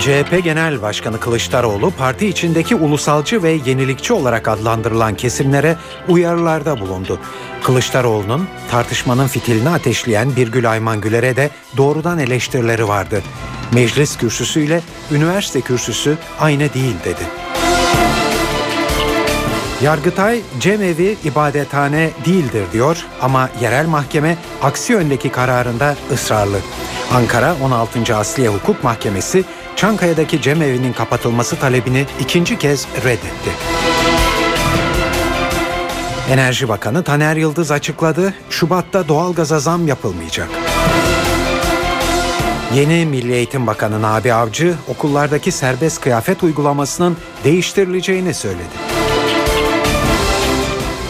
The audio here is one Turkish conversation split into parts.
CHP Genel Başkanı Kılıçdaroğlu parti içindeki ulusalcı ve yenilikçi olarak adlandırılan kesimlere uyarılarda bulundu. Kılıçdaroğlu'nun tartışmanın fitilini ateşleyen Birgül Ayman Güler'e de doğrudan eleştirileri vardı. Meclis kürsüsüyle üniversite kürsüsü aynı değil dedi. Yargıtay cemevi ibadethane değildir diyor ama yerel mahkeme aksi yöndeki kararında ısrarlı. Ankara 16. Asliye Hukuk Mahkemesi Çankaya'daki cemevinin kapatılması talebini ikinci kez reddetti. Enerji Bakanı Taner Yıldız açıkladı, Şubat'ta doğalgaza zam yapılmayacak. Yeni Milli Eğitim Bakanı Nabi Avcı okullardaki serbest kıyafet uygulamasının değiştirileceğini söyledi.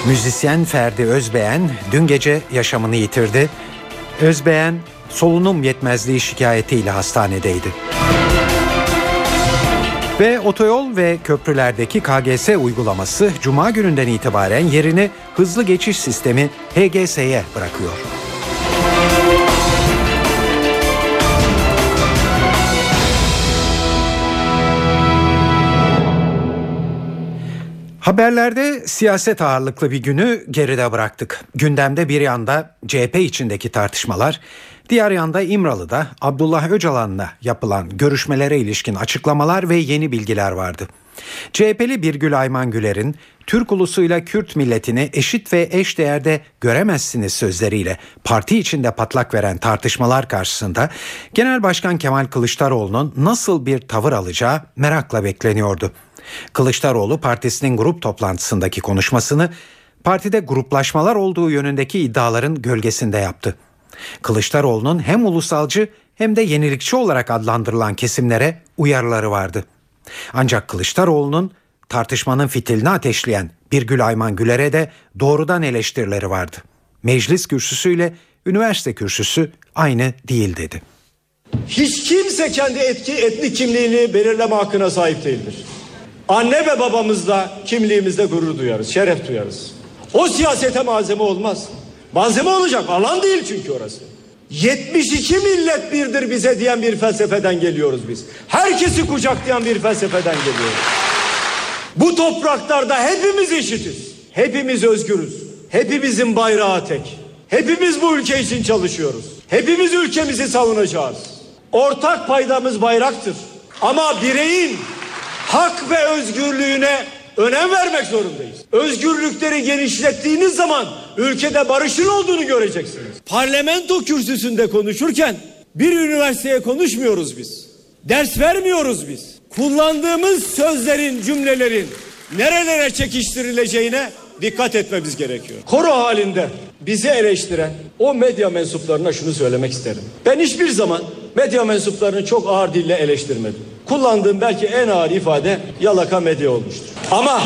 Müzisyen Ferdi Özbeğen dün gece yaşamını yitirdi. Özbeğen solunum yetmezliği şikayetiyle hastanedeydi. Ve otoyol ve köprülerdeki KGS uygulaması Cuma gününden itibaren yerini hızlı geçiş sistemi HGS'ye bırakıyor. Haberlerde siyaset ağırlıklı bir günü geride bıraktık. Gündemde bir yanda CHP içindeki tartışmalar, diğer yanda İmralı'da Abdullah Öcalan'la yapılan görüşmelere ilişkin açıklamalar ve yeni bilgiler vardı. CHP'li Birgül Ayman Güler'in Türk ulusuyla Kürt milletini eşit ve eş değerde göremezsiniz sözleriyle parti içinde patlak veren tartışmalar karşısında Genel Başkan Kemal Kılıçdaroğlu'nun nasıl bir tavır alacağı merakla bekleniyordu. Kılıçdaroğlu partisinin grup toplantısındaki konuşmasını partide gruplaşmalar olduğu yönündeki iddiaların gölgesinde yaptı. Kılıçdaroğlu'nun hem ulusalcı hem de yenilikçi olarak adlandırılan kesimlere uyarıları vardı. Ancak Kılıçdaroğlu'nun tartışmanın fitilini ateşleyen Birgül Ayman Güler'e de doğrudan eleştirileri vardı. Meclis kürsüsüyle üniversite kürsüsü aynı değil dedi. Hiç kimse kendi etki etnik kimliğini belirleme hakkına sahip değildir. Anne ve babamızla kimliğimizde gurur duyarız, şeref duyarız. O siyasete malzeme olmaz. Malzeme olacak alan değil çünkü orası. 72 millet birdir bize diyen bir felsefeden geliyoruz biz. Herkesi kucaklayan bir felsefeden geliyoruz. Bu topraklarda hepimiz eşitiz. Hepimiz özgürüz. Hepimizin bayrağı tek. Hepimiz bu ülke için çalışıyoruz. Hepimiz ülkemizi savunacağız. Ortak paydamız bayraktır. Ama bireyin hak ve özgürlüğüne önem vermek zorundayız. Özgürlükleri genişlettiğiniz zaman ülkede barışın olduğunu göreceksiniz. Parlamento kürsüsünde konuşurken bir üniversiteye konuşmuyoruz biz. Ders vermiyoruz biz. Kullandığımız sözlerin, cümlelerin nerelere çekiştirileceğine dikkat etmemiz gerekiyor. Koro halinde bizi eleştiren o medya mensuplarına şunu söylemek isterim. Ben hiçbir zaman medya mensuplarını çok ağır dille eleştirmedim. Kullandığım belki en ağır ifade yalaka medya olmuştur. Ama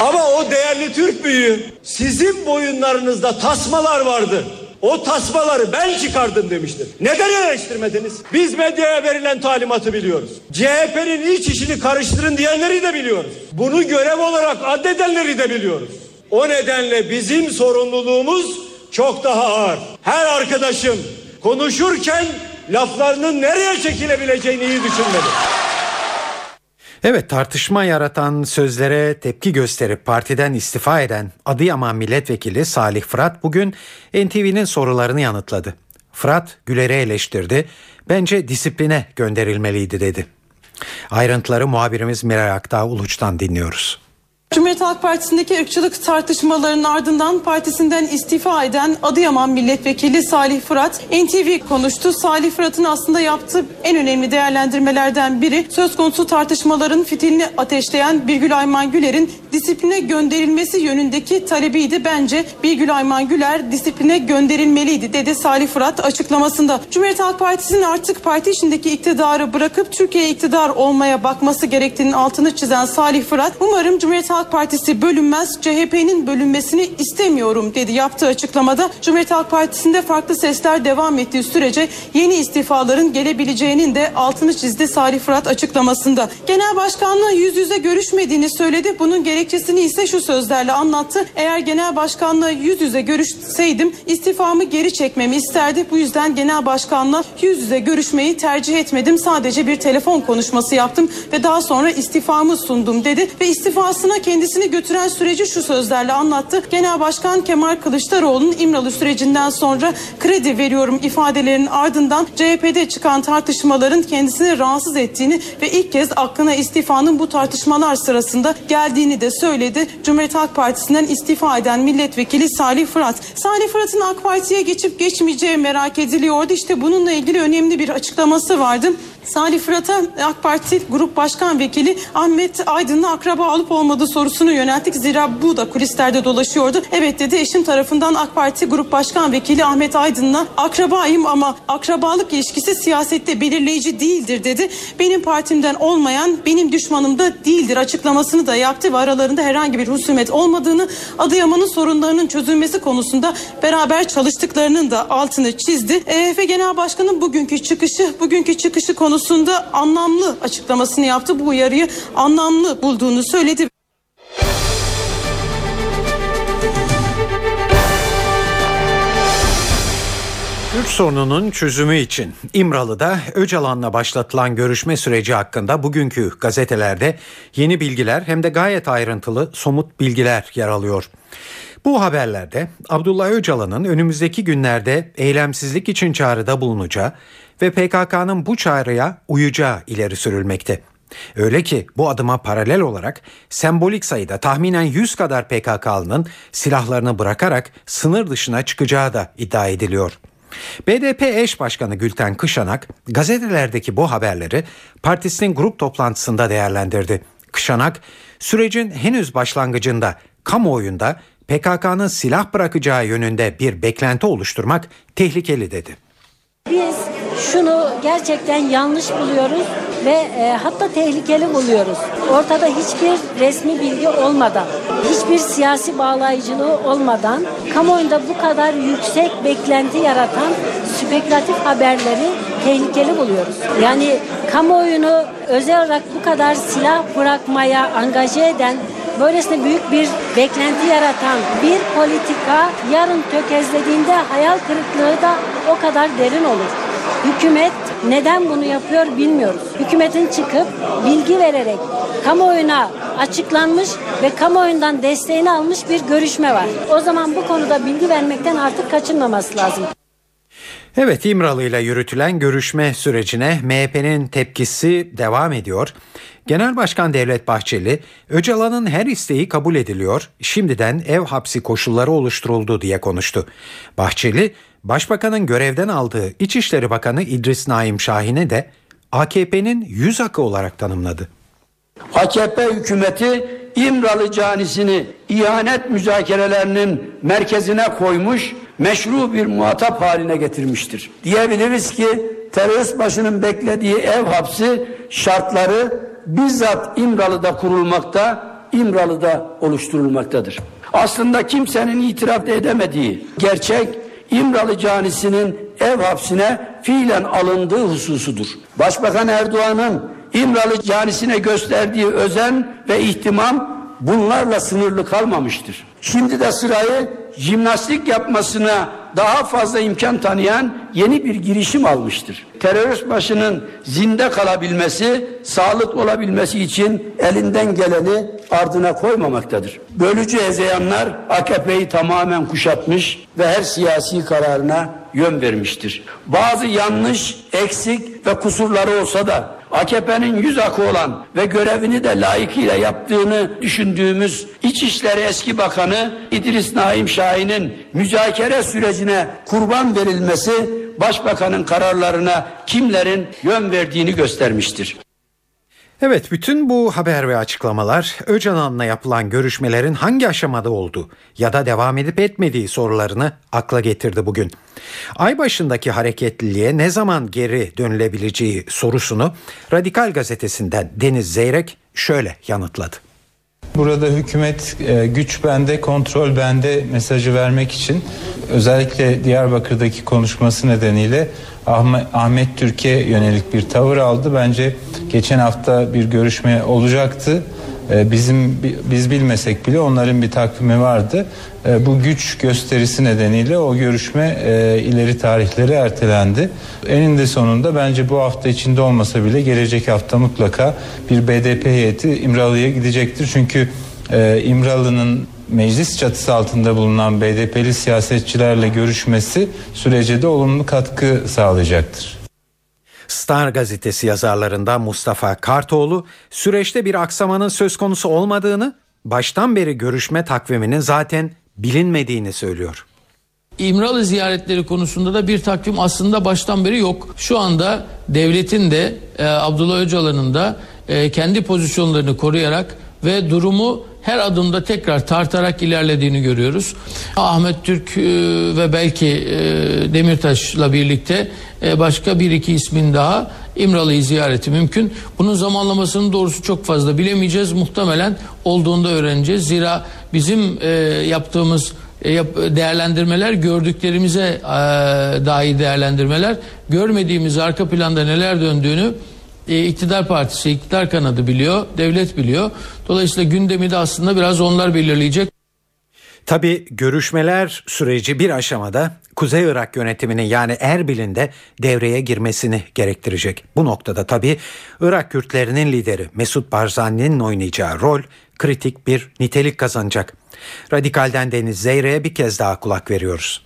ama o değerli Türk büyüğü sizin boyunlarınızda tasmalar vardı. O tasmaları ben çıkardım demiştir. Neden eleştirmediniz? Biz medyaya verilen talimatı biliyoruz. CHP'nin iç işini karıştırın diyenleri de biliyoruz. Bunu görev olarak addedenleri de biliyoruz. O nedenle bizim sorumluluğumuz çok daha ağır. Her arkadaşım konuşurken laflarının nereye çekilebileceğini iyi düşünmeli. Evet tartışma yaratan sözlere tepki gösterip partiden istifa eden Adıyaman Milletvekili Salih Fırat bugün NTV'nin sorularını yanıtladı. Fırat Güler'i eleştirdi. Bence disipline gönderilmeliydi dedi. Ayrıntıları muhabirimiz Miray Aktağ Uluç'tan dinliyoruz. Cumhuriyet Halk Partisi'ndeki ırkçılık tartışmalarının ardından partisinden istifa eden Adıyaman Milletvekili Salih Fırat NTV konuştu. Salih Fırat'ın aslında yaptığı en önemli değerlendirmelerden biri söz konusu tartışmaların fitilini ateşleyen Birgül Ayman Güler'in disipline gönderilmesi yönündeki talebiydi. Bence Birgül Ayman Güler disipline gönderilmeliydi dedi Salih Fırat açıklamasında. Cumhuriyet Halk Partisi'nin artık parti içindeki iktidarı bırakıp Türkiye iktidar olmaya bakması gerektiğinin altını çizen Salih Fırat umarım Cumhuriyet Halk Halk Partisi bölünmez, CHP'nin bölünmesini istemiyorum dedi yaptığı açıklamada. Cumhuriyet Halk Partisi'nde farklı sesler devam ettiği sürece yeni istifaların gelebileceğinin de altını çizdi Salih Fırat açıklamasında. Genel Başkan'la yüz yüze görüşmediğini söyledi. Bunun gerekçesini ise şu sözlerle anlattı. Eğer Genel Başkan'la yüz yüze görüşseydim istifamı geri çekmemi isterdi. Bu yüzden Genel Başkan'la yüz yüze görüşmeyi tercih etmedim. Sadece bir telefon konuşması yaptım ve daha sonra istifamı sundum dedi ve istifasına kendisini götüren süreci şu sözlerle anlattı. Genel Başkan Kemal Kılıçdaroğlu'nun İmralı sürecinden sonra kredi veriyorum ifadelerinin ardından CHP'de çıkan tartışmaların kendisini rahatsız ettiğini ve ilk kez aklına istifanın bu tartışmalar sırasında geldiğini de söyledi. Cumhuriyet Halk Partisi'nden istifa eden milletvekili Salih Fırat. Salih Fırat'ın AK Parti'ye geçip geçmeyeceği merak ediliyordu. İşte bununla ilgili önemli bir açıklaması vardı. Salih Fırat'a AK Parti Grup Başkan Vekili Ahmet Aydın'la akraba olup olmadığı sorusunu yönelttik. Zira bu da kulislerde dolaşıyordu. Evet dedi eşim tarafından AK Parti Grup Başkan Vekili Ahmet Aydın'la akrabayım ama akrabalık ilişkisi siyasette belirleyici değildir dedi. Benim partimden olmayan benim düşmanım da değildir açıklamasını da yaptı ve aralarında herhangi bir husumet olmadığını Adıyaman'ın sorunlarının çözülmesi konusunda beraber çalıştıklarının da altını çizdi. E, ve Genel Başkan'ın bugünkü çıkışı, bugünkü çıkışı konu konusunda anlamlı açıklamasını yaptı. Bu uyarıyı anlamlı bulduğunu söyledi. Kürt sorununun çözümü için İmralı'da Öcalan'la başlatılan görüşme süreci hakkında bugünkü gazetelerde yeni bilgiler hem de gayet ayrıntılı somut bilgiler yer alıyor. Bu haberlerde Abdullah Öcalan'ın önümüzdeki günlerde eylemsizlik için çağrıda bulunacağı ve PKK'nın bu çağrıya uyacağı ileri sürülmekte. Öyle ki bu adıma paralel olarak sembolik sayıda tahminen 100 kadar PKK'lının silahlarını bırakarak sınır dışına çıkacağı da iddia ediliyor. BDP eş başkanı Gülten Kışanak gazetelerdeki bu haberleri partisinin grup toplantısında değerlendirdi. Kışanak sürecin henüz başlangıcında kamuoyunda PKK'nın silah bırakacağı yönünde bir beklenti oluşturmak tehlikeli dedi. Biz şunu gerçekten yanlış buluyoruz ve e, hatta tehlikeli buluyoruz. Ortada hiçbir resmi bilgi olmadan, hiçbir siyasi bağlayıcılığı olmadan kamuoyunda bu kadar yüksek beklenti yaratan spekülatif haberleri tehlikeli buluyoruz. Yani kamuoyunu özel olarak bu kadar silah bırakmaya angaje eden böylesine büyük bir beklenti yaratan bir politika yarın tökezlediğinde hayal kırıklığı da o kadar derin olur. Hükümet neden bunu yapıyor bilmiyoruz. Hükümetin çıkıp bilgi vererek kamuoyuna açıklanmış ve kamuoyundan desteğini almış bir görüşme var. O zaman bu konuda bilgi vermekten artık kaçınmaması lazım. Evet İmralı ile yürütülen görüşme sürecine MHP'nin tepkisi devam ediyor. Genel Başkan Devlet Bahçeli, Öcalan'ın her isteği kabul ediliyor, şimdiden ev hapsi koşulları oluşturuldu diye konuştu. Bahçeli, Başbakanın görevden aldığı İçişleri Bakanı İdris Naim Şahin'e de AKP'nin yüz akı olarak tanımladı. AKP hükümeti İmralı canisini ihanet müzakerelerinin merkezine koymuş, meşru bir muhatap haline getirmiştir. Diyebiliriz ki terörist başının beklediği ev hapsi şartları bizzat İmralı'da kurulmakta, İmralı'da oluşturulmaktadır. Aslında kimsenin itiraf edemediği gerçek İmralı canisinin ev hapsine fiilen alındığı hususudur. Başbakan Erdoğan'ın İmralı canisine gösterdiği özen ve ihtimam bunlarla sınırlı kalmamıştır. Şimdi de sırayı jimnastik yapmasına daha fazla imkan tanıyan yeni bir girişim almıştır. Terörist başının zinde kalabilmesi, sağlık olabilmesi için elinden geleni ardına koymamaktadır. Bölücü ezeyanlar AKP'yi tamamen kuşatmış ve her siyasi kararına yön vermiştir. Bazı yanlış, eksik ve kusurları olsa da AKP'nin yüz akı olan ve görevini de layıkıyla yaptığını düşündüğümüz İçişleri Eski Bakanı İdris Naim Şahin'in müzakere sürecine kurban verilmesi Başbakanın kararlarına kimlerin yön verdiğini göstermiştir. Evet bütün bu haber ve açıklamalar Öcalan'la yapılan görüşmelerin hangi aşamada olduğu ya da devam edip etmediği sorularını akla getirdi bugün. Ay başındaki hareketliliğe ne zaman geri dönülebileceği sorusunu Radikal gazetesinden Deniz Zeyrek şöyle yanıtladı. Burada hükümet e, güç bende, kontrol bende mesajı vermek için özellikle Diyarbakır'daki konuşması nedeniyle Ahmet, Türkiye yönelik bir tavır aldı. Bence geçen hafta bir görüşme olacaktı. E, bizim biz bilmesek bile onların bir takvimi vardı. E, bu güç gösterisi nedeniyle o görüşme e, ileri tarihlere ertelendi. Eninde sonunda bence bu hafta içinde olmasa bile gelecek hafta mutlaka bir BDP heyeti İmralı'ya gidecektir. Çünkü İmralı'nın meclis çatısı altında bulunan BDP'li siyasetçilerle görüşmesi sürece de olumlu katkı sağlayacaktır. Star gazetesi yazarlarından Mustafa Kartoğlu süreçte bir aksamanın söz konusu olmadığını, baştan beri görüşme takviminin zaten bilinmediğini söylüyor. İmralı ziyaretleri konusunda da bir takvim aslında baştan beri yok. Şu anda devletin de e, Abdullah Öcalan'ın da e, kendi pozisyonlarını koruyarak ve durumu her adımda tekrar tartarak ilerlediğini görüyoruz. Ahmet Türk e, ve belki e, Demirtaş'la birlikte e, başka bir iki ismin daha İmralı'yı ziyareti mümkün. Bunun zamanlamasının doğrusu çok fazla bilemeyeceğiz. Muhtemelen olduğunda öğreneceğiz. Zira bizim yaptığımız değerlendirmeler gördüklerimize dahi değerlendirmeler. Görmediğimiz arka planda neler döndüğünü e, iktidar partisi, iktidar kanadı biliyor, devlet biliyor. Dolayısıyla gündemi de aslında biraz onlar belirleyecek. Tabi görüşmeler süreci bir aşamada Kuzey Irak yönetiminin yani Erbil'in de devreye girmesini gerektirecek. Bu noktada tabi Irak Kürtlerinin lideri Mesut Barzani'nin oynayacağı rol kritik bir nitelik kazanacak. Radikal'den Deniz Zeyre'ye bir kez daha kulak veriyoruz.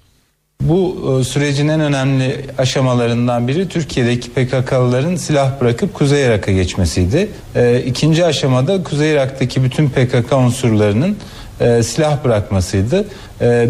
Bu e, sürecin en önemli aşamalarından biri Türkiye'deki PKK'lıların silah bırakıp Kuzey Irak'a geçmesiydi. E, ikinci aşamada Kuzey Irak'taki bütün PKK unsurlarının e, silah bırakmasıydı.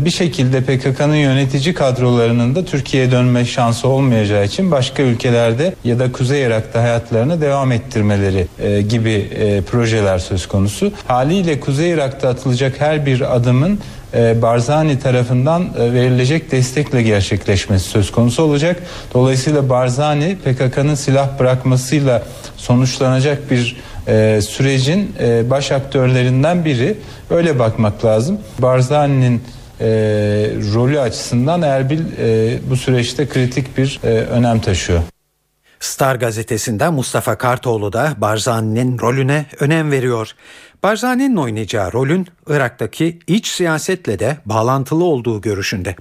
Bir şekilde PKK'nın yönetici kadrolarının da Türkiye'ye dönme şansı olmayacağı için başka ülkelerde ya da Kuzey Irak'ta hayatlarını devam ettirmeleri gibi projeler söz konusu. Haliyle Kuzey Irak'ta atılacak her bir adımın e, Barzani tarafından e, verilecek destekle gerçekleşmesi söz konusu olacak. Dolayısıyla Barzani PKK'nın silah bırakmasıyla sonuçlanacak bir e, sürecin e, baş aktörlerinden biri. Öyle bakmak lazım. Barzani'nin e, rolü açısından Erbil e, bu süreçte kritik bir e, önem taşıyor. Star gazetesinden Mustafa Kartoğlu da Barzani'nin rolüne önem veriyor. Barzani'nin oynayacağı rolün Irak'taki iç siyasetle de bağlantılı olduğu görüşünde.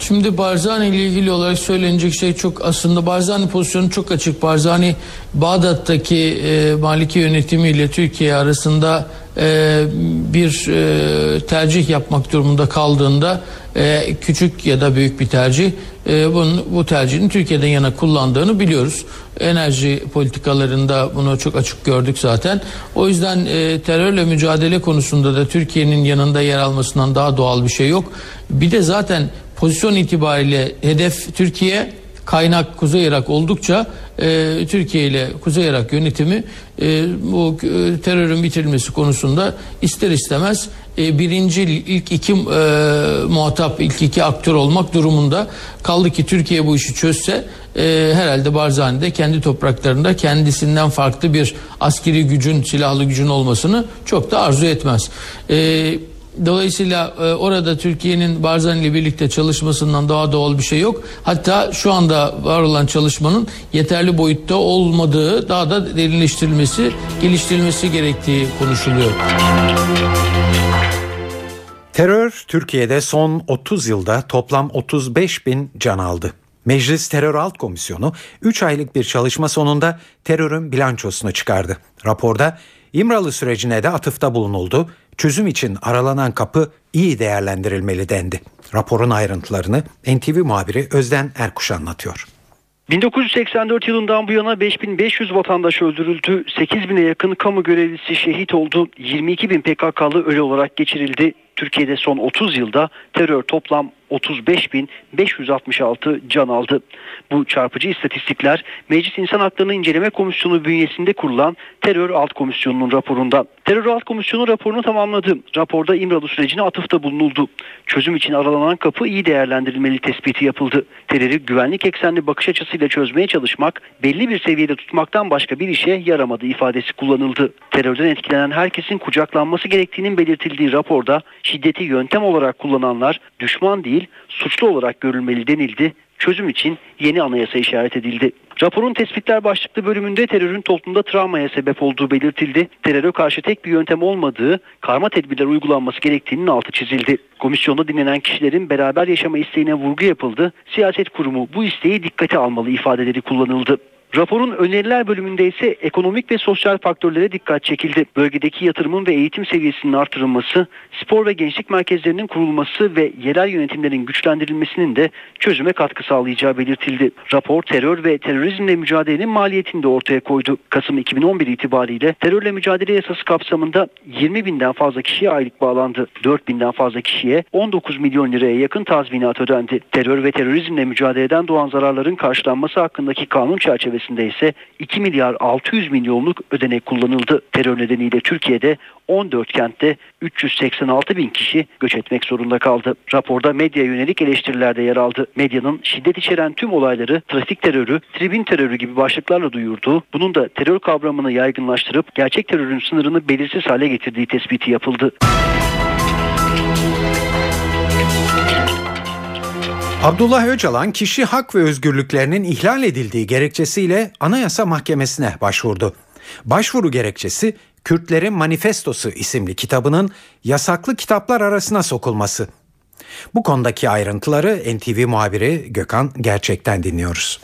Şimdi Barzani ile ilgili olarak söylenecek şey çok aslında Barzani pozisyonu çok açık. Barzani Bağdat'taki e, Maliki yönetimiyle Türkiye arasında e, bir e, tercih yapmak durumunda kaldığında e, küçük ya da büyük bir tercih e, bunun, bu tercihin Türkiye'den yana kullandığını biliyoruz. Enerji politikalarında bunu çok açık gördük zaten. O yüzden e, terörle mücadele konusunda da Türkiye'nin yanında yer almasından daha doğal bir şey yok. Bir de zaten pozisyon itibariyle hedef Türkiye kaynak Kuzey Irak oldukça e, Türkiye ile Kuzey Irak yönetimi e, bu e, terörün bitirilmesi konusunda ister istemez e, birinci ilk iki e, muhatap ilk iki aktör olmak durumunda kaldı ki Türkiye bu işi çözse e, herhalde Barzani'de kendi topraklarında kendisinden farklı bir askeri gücün silahlı gücün olmasını çok da arzu etmez. E, Dolayısıyla e, orada Türkiye'nin Barzani ile birlikte çalışmasından daha doğal bir şey yok. Hatta şu anda var olan çalışmanın yeterli boyutta olmadığı, daha da derinleştirilmesi, geliştirilmesi gerektiği konuşuluyor. Terör Türkiye'de son 30 yılda toplam 35 bin can aldı. Meclis Terör Alt Komisyonu 3 aylık bir çalışma sonunda terörün bilançosunu çıkardı. Raporda İmralı sürecine de atıfta bulunuldu. Çözüm için aralanan kapı iyi değerlendirilmeli dendi. Raporun ayrıntılarını NTV muhabiri Özden Erkuş anlatıyor. 1984 yılından bu yana 5500 vatandaş öldürüldü, 8000'e yakın kamu görevlisi şehit oldu, 22 bin PKK'lı ölü olarak geçirildi. Türkiye'de son 30 yılda terör toplam 35.566 can aldı. Bu çarpıcı istatistikler Meclis İnsan Haklarını İnceleme Komisyonu bünyesinde kurulan Terör Alt Komisyonu'nun raporunda. Terör Alt Komisyonu raporunu tamamladı. Raporda İmralı sürecine atıfta bulunuldu. Çözüm için aralanan kapı iyi değerlendirilmeli tespiti yapıldı. Terörü güvenlik eksenli bakış açısıyla çözmeye çalışmak, belli bir seviyede tutmaktan başka bir işe yaramadı ifadesi kullanıldı. Terörden etkilenen herkesin kucaklanması gerektiğinin belirtildiği raporda şiddeti yöntem olarak kullananlar düşman değil suçlu olarak görülmeli denildi. Çözüm için yeni anayasa işaret edildi. Raporun tespitler başlıklı bölümünde terörün toplumda travmaya sebep olduğu belirtildi. Teröre karşı tek bir yöntem olmadığı, karma tedbirler uygulanması gerektiğinin altı çizildi. Komisyonda dinlenen kişilerin beraber yaşama isteğine vurgu yapıldı. Siyaset kurumu bu isteği dikkate almalı ifadeleri kullanıldı. Raporun öneriler bölümünde ise ekonomik ve sosyal faktörlere dikkat çekildi. Bölgedeki yatırımın ve eğitim seviyesinin artırılması, spor ve gençlik merkezlerinin kurulması ve yerel yönetimlerin güçlendirilmesinin de çözüme katkı sağlayacağı belirtildi. Rapor terör ve terörizmle mücadelenin maliyetini de ortaya koydu. Kasım 2011 itibariyle terörle mücadele yasası kapsamında 20 binden fazla kişiye aylık bağlandı. 4 binden fazla kişiye 19 milyon liraya yakın tazminat ödendi. Terör ve terörizmle mücadeleden doğan zararların karşılanması hakkındaki kanun çerçevesi içerisinde ise 2 milyar 600 milyonluk ödenek kullanıldı. Terör nedeniyle Türkiye'de 14 kentte 386 bin kişi göç etmek zorunda kaldı. Raporda medya yönelik eleştiriler de yer aldı. Medyanın şiddet içeren tüm olayları trafik terörü, tribün terörü gibi başlıklarla duyurduğu, bunun da terör kavramını yaygınlaştırıp gerçek terörün sınırını belirsiz hale getirdiği tespiti yapıldı. Abdullah Öcalan kişi hak ve özgürlüklerinin ihlal edildiği gerekçesiyle Anayasa Mahkemesi'ne başvurdu. Başvuru gerekçesi Kürtlerin Manifestosu isimli kitabının yasaklı kitaplar arasına sokulması. Bu konudaki ayrıntıları NTV muhabiri Gökhan Gerçek'ten dinliyoruz.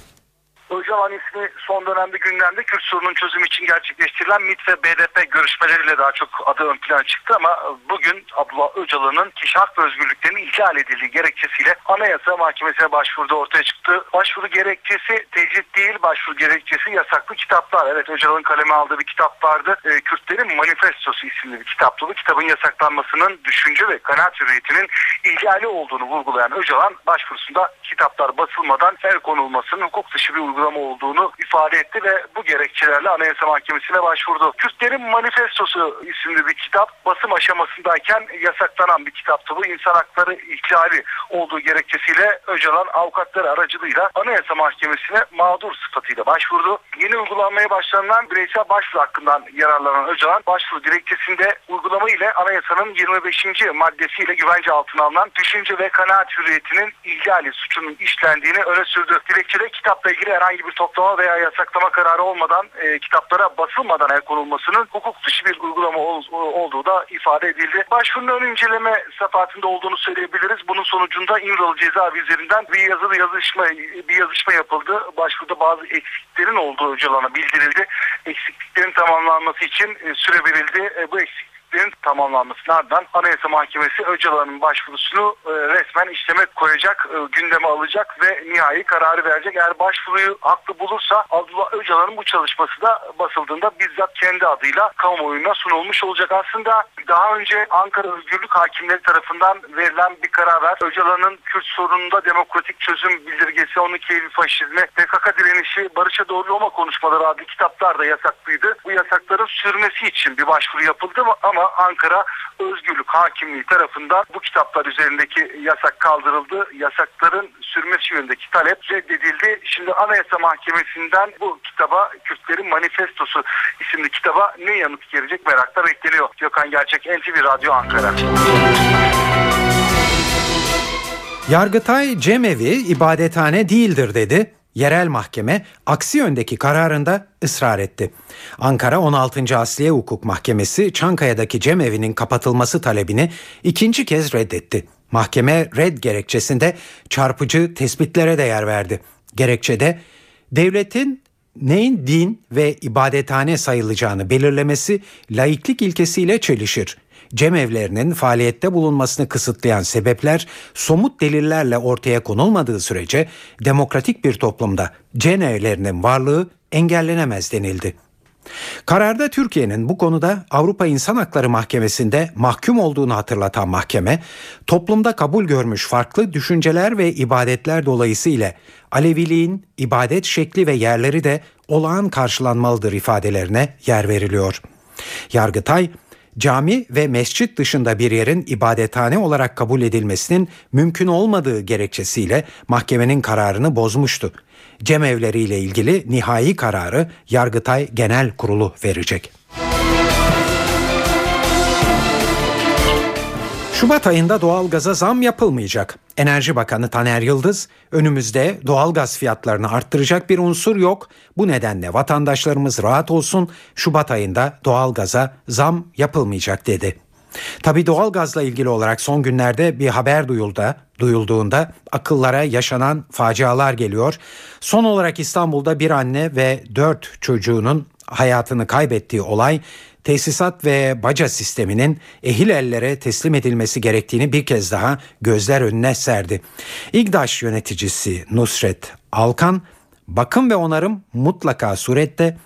Öcalan ismi son dönemde gündemde Kürt sorunun çözümü için gerçekleştirilen MİT ve BDP görüşmeleriyle daha çok adı ön plana çıktı ama bugün Abdullah Öcalan'ın kişi hak ve özgürlüklerinin ihlal edildiği gerekçesiyle Anayasa Mahkemesi'ne başvurdu ortaya çıktı. Başvuru gerekçesi tecrit değil, başvuru gerekçesi yasaklı kitaplar. Evet Öcalan'ın kaleme aldığı bir kitap vardı. E, Kürtlerin Manifestosu isimli bir kitaptı. Bu kitabın yasaklanmasının düşünce ve kanaat hürriyetinin ihlali olduğunu vurgulayan Öcalan başvurusunda kitaplar basılmadan el konulmasının hukuk dışı bir uygulama olduğunu ifade etti ve bu gerekçelerle Anayasa Mahkemesi'ne başvurdu. Kürtlerin Manifestosu isimli bir kitap basım aşamasındayken yasaklanan bir kitaptı. Bu insan hakları ihlali olduğu gerekçesiyle Öcalan avukatları aracılığıyla Anayasa Mahkemesi'ne mağdur sıfatıyla başvurdu. Yeni uygulanmaya başlanılan bireysel başvuru hakkından yararlanan Öcalan başvuru dilekçesinde uygulama ile anayasanın 25. maddesiyle güvence altına alınan düşünce ve kanaat hürriyetinin ihlali suçunun işlendiğini öne sürdü. Dilekçede kitapla ilgili herhangi bir toplama veya yasaklama kararı olmadan e, kitaplara basılmadan el konulmasının hukuk dışı bir uygulama ol, olduğu da ifade edildi. Başvurunun ön inceleme safhatinde olduğunu söyleyebiliriz. Bunun sonucunda İmralı cezaevi üzerinden bir yazılı yazışma bir yazışma yapıldı. Başvuruda bazı eksiklerin olduğu Öcalan'a bildirildi. Eksikliklerin tamamlanması için e, süre verildi. E, bu eksiklik eksikliklerin tamamlanmasının ardından Anayasa Mahkemesi Öcalan'ın başvurusunu e, resmen işleme koyacak, e, gündeme alacak ve nihai kararı verecek. Eğer başvuruyu haklı bulursa Abdullah Öcalan'ın bu çalışması da basıldığında bizzat kendi adıyla kamuoyuna sunulmuş olacak. Aslında daha önce Ankara Özgürlük Hakimleri tarafından verilen bir karar var. Öcalan'ın Kürt sorununda demokratik çözüm bildirgesi, 12 Eylül faşizmi, PKK direnişi, barışa doğru Roma konuşmaları adlı kitaplar da yasaklıydı. Bu yasakların sürmesi için bir başvuru yapıldı ama ama Ankara Özgürlük Hakimliği tarafından bu kitaplar üzerindeki yasak kaldırıldı. Yasakların sürmesi yönündeki talep reddedildi. Şimdi Anayasa Mahkemesi'nden bu kitaba Kürtlerin Manifestosu isimli kitaba ne yanıt gelecek merakla bekleniyor. Gökhan Gerçek NTV Radyo Ankara. Yargıtay cemevi ibadethane değildir dedi yerel mahkeme aksi yöndeki kararında ısrar etti. Ankara 16. Asliye Hukuk Mahkemesi Çankaya'daki cemevinin kapatılması talebini ikinci kez reddetti. Mahkeme red gerekçesinde çarpıcı tespitlere de yer verdi. Gerekçede devletin neyin din ve ibadethane sayılacağını belirlemesi laiklik ilkesiyle çelişir cemevlerinin faaliyette bulunmasını kısıtlayan sebepler somut delillerle ortaya konulmadığı sürece demokratik bir toplumda cemevlerinin varlığı engellenemez denildi. Kararda Türkiye'nin bu konuda Avrupa İnsan Hakları Mahkemesi'nde mahkum olduğunu hatırlatan mahkeme, toplumda kabul görmüş farklı düşünceler ve ibadetler dolayısıyla Aleviliğin ibadet şekli ve yerleri de olağan karşılanmalıdır ifadelerine yer veriliyor. Yargıtay, cami ve mescit dışında bir yerin ibadethane olarak kabul edilmesinin mümkün olmadığı gerekçesiyle mahkemenin kararını bozmuştu. Cemevleriyle ilgili nihai kararı Yargıtay Genel Kurulu verecek. Şubat ayında doğalgaza zam yapılmayacak. Enerji Bakanı Taner Yıldız, önümüzde doğalgaz fiyatlarını arttıracak bir unsur yok. Bu nedenle vatandaşlarımız rahat olsun. Şubat ayında doğalgaza zam yapılmayacak dedi. Tabi doğalgazla ilgili olarak son günlerde bir haber duyuldu. Duyulduğunda akıllara yaşanan facialar geliyor. Son olarak İstanbul'da bir anne ve dört çocuğunun hayatını kaybettiği olay tesisat ve baca sisteminin ehil ellere teslim edilmesi gerektiğini bir kez daha gözler önüne serdi. İGDAŞ yöneticisi Nusret Alkan, bakım ve onarım mutlaka surette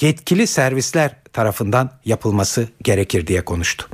yetkili servisler tarafından yapılması gerekir diye konuştu.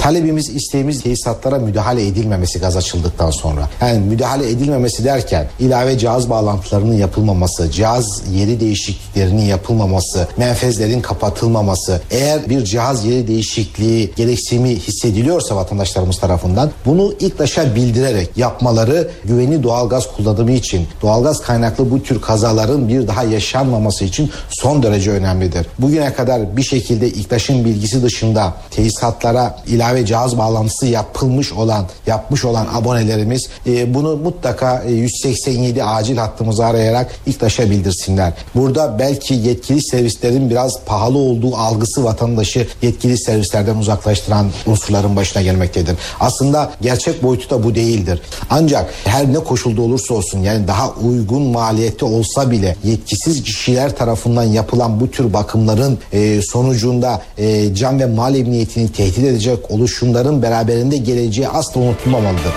Talebimiz, isteğimiz tesisatlara müdahale edilmemesi gaz açıldıktan sonra. Yani müdahale edilmemesi derken ilave cihaz bağlantılarının yapılmaması, cihaz yeri değişikliklerinin yapılmaması, menfezlerin kapatılmaması, eğer bir cihaz yeri değişikliği gereksinimi hissediliyorsa vatandaşlarımız tarafından bunu ilk başa bildirerek yapmaları güvenli doğalgaz kullanımı için, doğalgaz kaynaklı bu tür kazaların bir daha yaşanmaması için son derece önemlidir. Bugüne kadar bir şekilde İKTAŞ'ın bilgisi dışında tesisatlara ilave cihaz bağlantısı yapılmış olan, yapmış olan abonelerimiz e, bunu mutlaka e, 187 acil hattımızı arayarak İKTAŞ'a bildirsinler. Burada belki yetkili servislerin biraz pahalı olduğu algısı vatandaşı yetkili servislerden uzaklaştıran unsurların başına gelmektedir. Aslında gerçek boyutu da bu değildir. Ancak her ne koşulda olursa olsun yani daha uygun maliyette olsa bile yetkisiz kişiler tarafından yapılan bu tür bakımların e, sonucunda e, can ve mal emniyetini tehdit edecek oluşumların beraberinde geleceği asla unutulmamalıdır.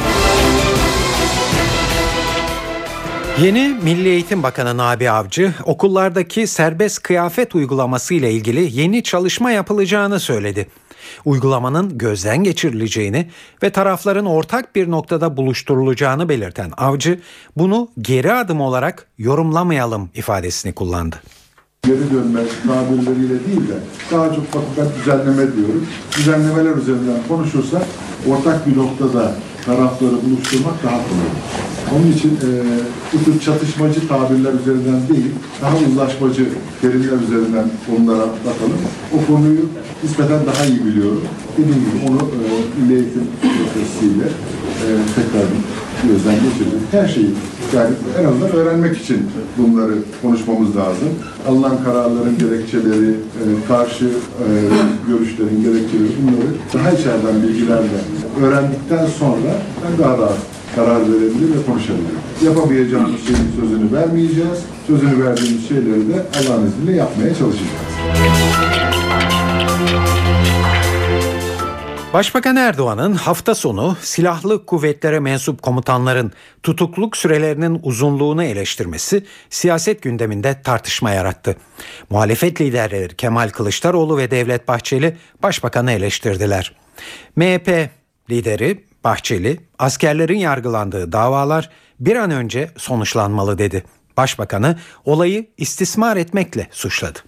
Yeni Milli Eğitim Bakanı Nabi Avcı okullardaki serbest kıyafet uygulaması ile ilgili yeni çalışma yapılacağını söyledi. Uygulamanın gözden geçirileceğini ve tarafların ortak bir noktada buluşturulacağını belirten Avcı bunu geri adım olarak yorumlamayalım ifadesini kullandı geri dönme tabirleriyle değil de daha çok ben düzenleme diyorum. Düzenlemeler üzerinden konuşursak ortak bir noktada tarafları buluşturmak daha kolay. Onun için e, bu tür çatışmacı tabirler üzerinden değil, daha uzlaşmacı terimler üzerinden konulara bakalım. O konuyu nispeten daha iyi biliyorum. Dediğim gibi onu e, Milli Eğitim Profesiyle e, tekrar gözden geçirdik. Her şeyi yani en azından öğrenmek için bunları konuşmamız lazım. Alınan kararların gerekçeleri, e, karşı e, görüşlerin gerekçeleri bunları daha içeriden bilgilerle öğrendikten sonra ben daha rahat karar verebilir ve konuşabilirim. Yapamayacağımız şeyin sözünü vermeyeceğiz. Sözünü verdiğimiz şeyleri de Allah'ın izniyle yapmaya çalışacağız. Başbakan Erdoğan'ın hafta sonu silahlı kuvvetlere mensup komutanların tutukluk sürelerinin uzunluğunu eleştirmesi siyaset gündeminde tartışma yarattı. Muhalefet liderleri Kemal Kılıçdaroğlu ve Devlet Bahçeli başbakanı eleştirdiler. MHP lideri Bahçeli askerlerin yargılandığı davalar bir an önce sonuçlanmalı dedi. Başbakanı olayı istismar etmekle suçladı.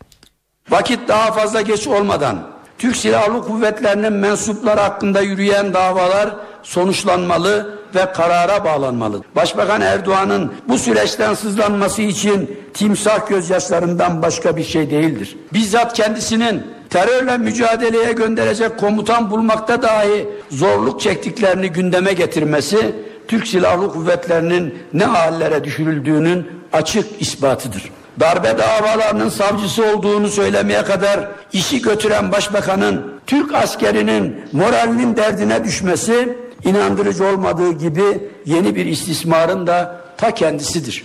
Vakit daha fazla geç olmadan Türk Silahlı Kuvvetleri'nin mensupları hakkında yürüyen davalar sonuçlanmalı ve karara bağlanmalı. Başbakan Erdoğan'ın bu süreçten sızlanması için timsah gözyaşlarından başka bir şey değildir. Bizzat kendisinin terörle mücadeleye gönderecek komutan bulmakta dahi zorluk çektiklerini gündeme getirmesi Türk Silahlı Kuvvetleri'nin ne hallere düşürüldüğünün açık ispatıdır darbe davalarının savcısı olduğunu söylemeye kadar işi götüren başbakanın Türk askerinin moralinin derdine düşmesi inandırıcı olmadığı gibi yeni bir istismarın da ta kendisidir.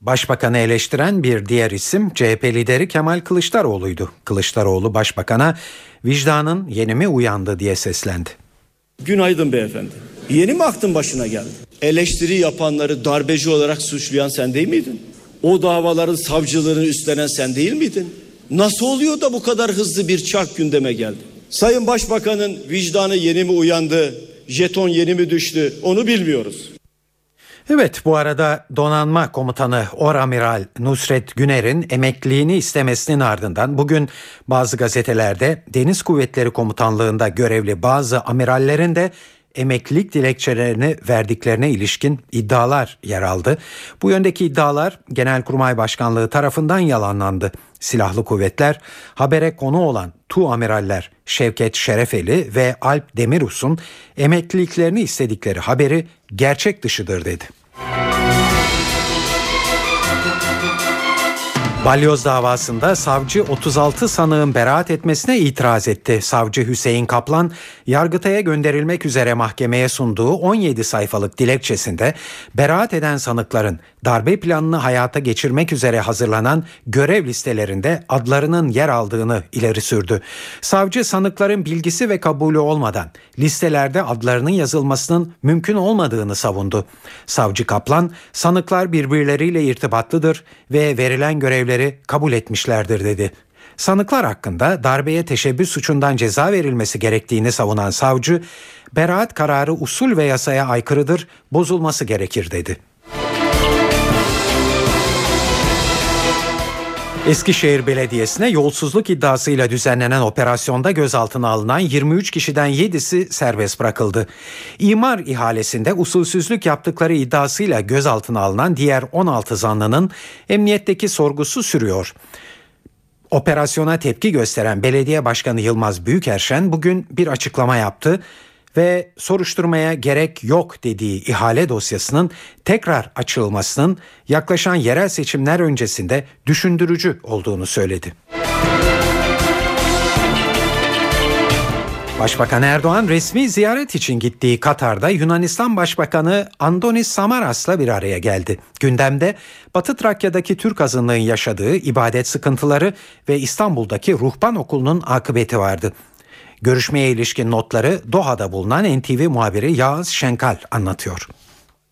Başbakanı eleştiren bir diğer isim CHP lideri Kemal Kılıçdaroğlu'ydu. Kılıçdaroğlu başbakana vicdanın yeni mi uyandı diye seslendi. Günaydın beyefendi. Yeni mi aklın başına geldi? Eleştiri yapanları darbeci olarak suçlayan sen değil miydin? O davaların savcılığını üstlenen sen değil miydin? Nasıl oluyor da bu kadar hızlı bir çark gündeme geldi? Sayın Başbakan'ın vicdanı yeni mi uyandı? Jeton yeni mi düştü? Onu bilmiyoruz. Evet bu arada donanma komutanı Oramiral Nusret Güner'in emekliliğini istemesinin ardından bugün bazı gazetelerde Deniz Kuvvetleri Komutanlığında görevli bazı amirallerin de emeklilik dilekçelerini verdiklerine ilişkin iddialar yer aldı. Bu yöndeki iddialar Genelkurmay Başkanlığı tarafından yalanlandı. Silahlı kuvvetler habere konu olan Tu amiraller Şevket Şerefeli ve Alp Demirus'un emekliliklerini istedikleri haberi gerçek dışıdır dedi. Balyoz davasında savcı 36 sanığın beraat etmesine itiraz etti. Savcı Hüseyin Kaplan, Yargıtay'a gönderilmek üzere mahkemeye sunduğu 17 sayfalık dilekçesinde beraat eden sanıkların darbe planını hayata geçirmek üzere hazırlanan görev listelerinde adlarının yer aldığını ileri sürdü. Savcı sanıkların bilgisi ve kabulü olmadan listelerde adlarının yazılmasının mümkün olmadığını savundu. Savcı Kaplan, sanıklar birbirleriyle irtibatlıdır ve verilen görevleri kabul etmişlerdir dedi. Sanıklar hakkında darbeye teşebbüs suçundan ceza verilmesi gerektiğini savunan savcı, beraat kararı usul ve yasaya aykırıdır, bozulması gerekir dedi. Eskişehir Belediyesi'ne yolsuzluk iddiasıyla düzenlenen operasyonda gözaltına alınan 23 kişiden 7'si serbest bırakıldı. İmar ihalesinde usulsüzlük yaptıkları iddiasıyla gözaltına alınan diğer 16 zanlının emniyetteki sorgusu sürüyor. Operasyona tepki gösteren Belediye Başkanı Yılmaz Büyükerşen bugün bir açıklama yaptı ve soruşturmaya gerek yok dediği ihale dosyasının tekrar açılmasının yaklaşan yerel seçimler öncesinde düşündürücü olduğunu söyledi. Başbakan Erdoğan resmi ziyaret için gittiği Katar'da Yunanistan Başbakanı Andonis Samaras'la bir araya geldi. Gündemde Batı Trakya'daki Türk azınlığın yaşadığı ibadet sıkıntıları ve İstanbul'daki ruhban okulunun akıbeti vardı. Görüşmeye ilişkin notları Doha'da bulunan NTV muhabiri Yağız Şenkal anlatıyor.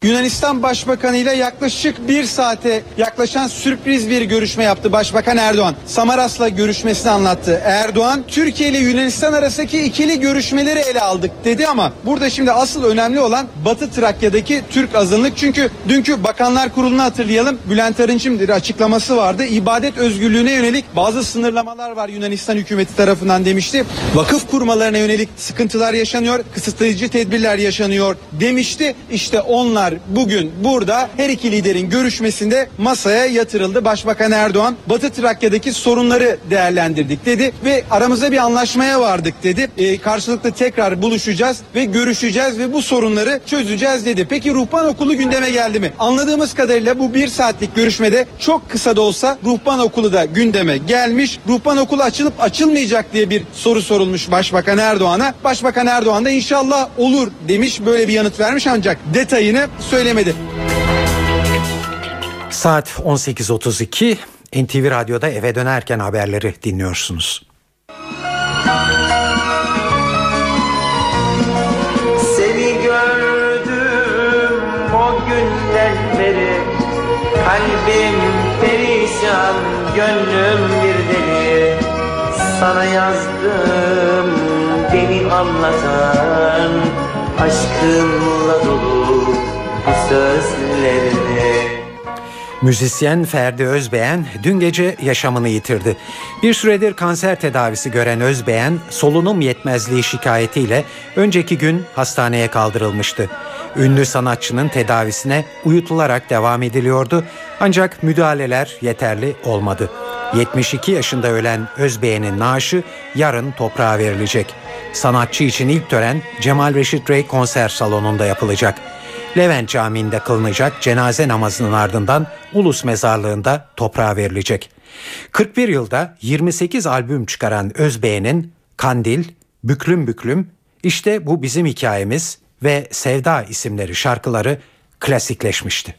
Yunanistan Başbakanı ile yaklaşık bir saate yaklaşan sürpriz bir görüşme yaptı Başbakan Erdoğan. Samaras'la görüşmesini anlattı. Erdoğan, Türkiye ile Yunanistan arasındaki ikili görüşmeleri ele aldık dedi ama burada şimdi asıl önemli olan Batı Trakya'daki Türk azınlık. Çünkü dünkü Bakanlar Kurulu'nu hatırlayalım. Bülent Arınç'ın bir açıklaması vardı. İbadet özgürlüğüne yönelik bazı sınırlamalar var Yunanistan hükümeti tarafından demişti. Vakıf kurmalarına yönelik sıkıntılar yaşanıyor, kısıtlayıcı tedbirler yaşanıyor demişti. İşte onlar bugün burada her iki liderin görüşmesinde masaya yatırıldı. Başbakan Erdoğan Batı Trakya'daki sorunları değerlendirdik dedi ve aramızda bir anlaşmaya vardık dedi. E, karşılıklı tekrar buluşacağız ve görüşeceğiz ve bu sorunları çözeceğiz dedi. Peki ruhban okulu gündeme geldi mi? Anladığımız kadarıyla bu bir saatlik görüşmede çok kısa da olsa ruhban okulu da gündeme gelmiş. Ruhban okulu açılıp açılmayacak diye bir soru sorulmuş Başbakan Erdoğan'a. Başbakan Erdoğan da inşallah olur demiş böyle bir yanıt vermiş ancak detayını söylemedi. Saat 18.32 NTV Radyo'da eve dönerken haberleri dinliyorsunuz. Seni gördüm o günden beri Kalbim perişan, gönlüm bir deli Sana yazdım beni anlatan Aşkınla dolu bu Müzisyen Ferdi Özbeğen dün gece yaşamını yitirdi. Bir süredir kanser tedavisi gören Özbeğen solunum yetmezliği şikayetiyle önceki gün hastaneye kaldırılmıştı. Ünlü sanatçının tedavisine uyutularak devam ediliyordu ancak müdahaleler yeterli olmadı. 72 yaşında ölen Özbeğen'in naaşı yarın toprağa verilecek. Sanatçı için ilk tören Cemal Reşit Rey konser salonunda yapılacak. Levent Camii'nde kılınacak cenaze namazının ardından Ulus Mezarlığı'nda toprağa verilecek. 41 yılda 28 albüm çıkaran Özbeğen'in Kandil, Büklüm Büklüm, işte bu bizim hikayemiz ve Sevda isimleri şarkıları klasikleşmişti.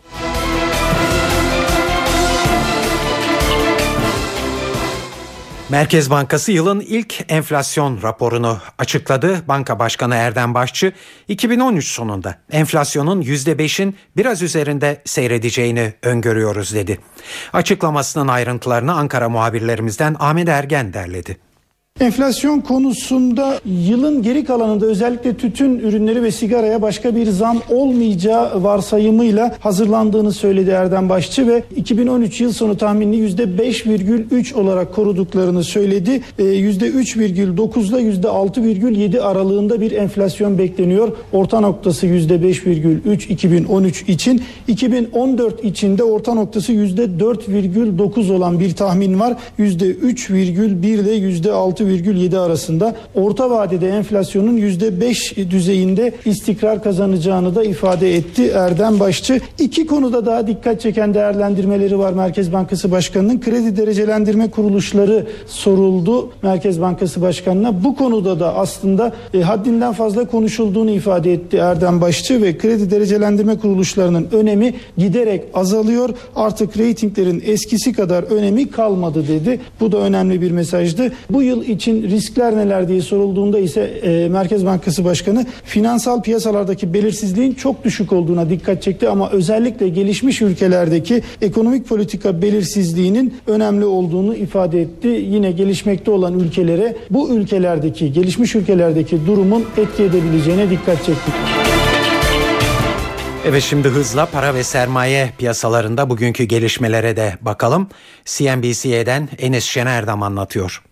Merkez Bankası yılın ilk enflasyon raporunu açıkladı. Banka Başkanı Erdem Başçı 2013 sonunda enflasyonun %5'in biraz üzerinde seyredeceğini öngörüyoruz dedi. Açıklamasının ayrıntılarını Ankara muhabirlerimizden Ahmet Ergen derledi. Enflasyon konusunda yılın geri kalanında özellikle tütün ürünleri ve sigaraya başka bir zam olmayacağı varsayımıyla hazırlandığını söyledi Erdem Başçı ve 2013 yıl sonu tahminini %5,3 olarak koruduklarını söyledi. %3,9 ile %6,7 aralığında bir enflasyon bekleniyor. Orta noktası %5,3 2013 için. 2014 içinde orta noktası %4,9 olan bir tahmin var. %3,1 ile %6 %6,7 arasında orta vadede enflasyonun %5 düzeyinde istikrar kazanacağını da ifade etti Erdem Başçı. İki konuda daha dikkat çeken değerlendirmeleri var Merkez Bankası Başkanı'nın. Kredi derecelendirme kuruluşları soruldu Merkez Bankası Başkanı'na. Bu konuda da aslında e, haddinden fazla konuşulduğunu ifade etti Erdem Başçı ve kredi derecelendirme kuruluşlarının önemi giderek azalıyor. Artık reytinglerin eskisi kadar önemi kalmadı dedi. Bu da önemli bir mesajdı. Bu yıl için riskler neler diye sorulduğunda ise e, Merkez Bankası Başkanı finansal piyasalardaki belirsizliğin çok düşük olduğuna dikkat çekti ama özellikle gelişmiş ülkelerdeki ekonomik politika belirsizliğinin önemli olduğunu ifade etti. Yine gelişmekte olan ülkelere bu ülkelerdeki gelişmiş ülkelerdeki durumun etki edebileceğine dikkat çekti. Evet şimdi hızla para ve sermaye piyasalarında bugünkü gelişmelere de bakalım. CNBC'den Enes Şenerdam anlatıyor.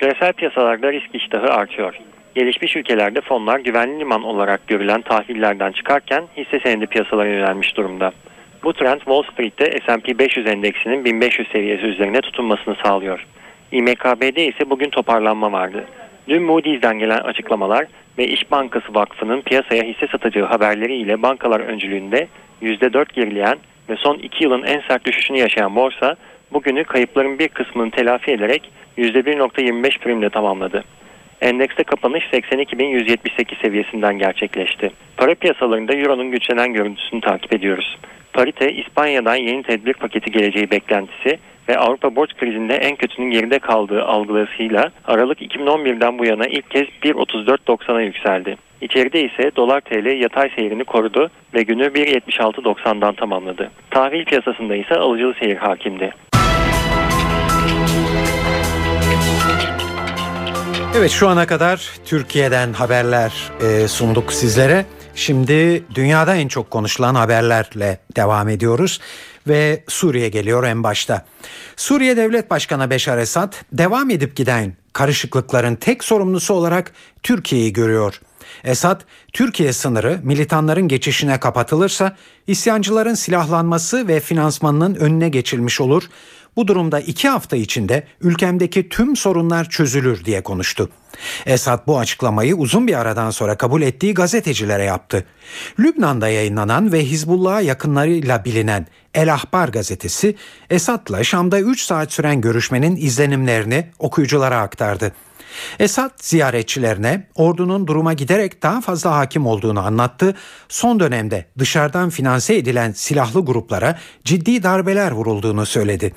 Küresel piyasalarda risk iştahı artıyor. Gelişmiş ülkelerde fonlar güvenli liman olarak görülen tahvillerden çıkarken hisse senedi piyasalarına yönelmiş durumda. Bu trend Wall Street'te S&P 500 endeksinin 1500 seviyesi üzerine tutunmasını sağlıyor. İMKB'de ise bugün toparlanma vardı. Dün Moody's'den gelen açıklamalar ve İş Bankası Vakfı'nın piyasaya hisse satacağı haberleriyle bankalar öncülüğünde %4 gerileyen ve son 2 yılın en sert düşüşünü yaşayan borsa bugünü kayıpların bir kısmını telafi ederek %1.25 primle tamamladı. Endekste kapanış 82.178 seviyesinden gerçekleşti. Para piyasalarında Euro'nun güçlenen görüntüsünü takip ediyoruz. Parite İspanya'dan yeni tedbir paketi geleceği beklentisi ve Avrupa borç krizinde en kötünün geride kaldığı algılasıyla Aralık 2011'den bu yana ilk kez 1.34.90'a yükseldi. İçeride ise dolar TL yatay seyrini korudu ve günü 1.76.90'dan tamamladı. Tahvil piyasasında ise alıcılı seyir hakimdi. Evet şu ana kadar Türkiye'den haberler e, sunduk sizlere. Şimdi dünyada en çok konuşulan haberlerle devam ediyoruz ve Suriye geliyor en başta. Suriye Devlet Başkanı Beşar Esad devam edip giden karışıklıkların tek sorumlusu olarak Türkiye'yi görüyor. Esad, Türkiye sınırı militanların geçişine kapatılırsa isyancıların silahlanması ve finansmanının önüne geçilmiş olur bu durumda iki hafta içinde ülkemdeki tüm sorunlar çözülür diye konuştu. Esad bu açıklamayı uzun bir aradan sonra kabul ettiği gazetecilere yaptı. Lübnan'da yayınlanan ve Hizbullah'a yakınlarıyla bilinen El Ahbar gazetesi Esad'la Şam'da 3 saat süren görüşmenin izlenimlerini okuyuculara aktardı. Esad ziyaretçilerine ordunun duruma giderek daha fazla hakim olduğunu anlattı. Son dönemde dışarıdan finanse edilen silahlı gruplara ciddi darbeler vurulduğunu söyledi.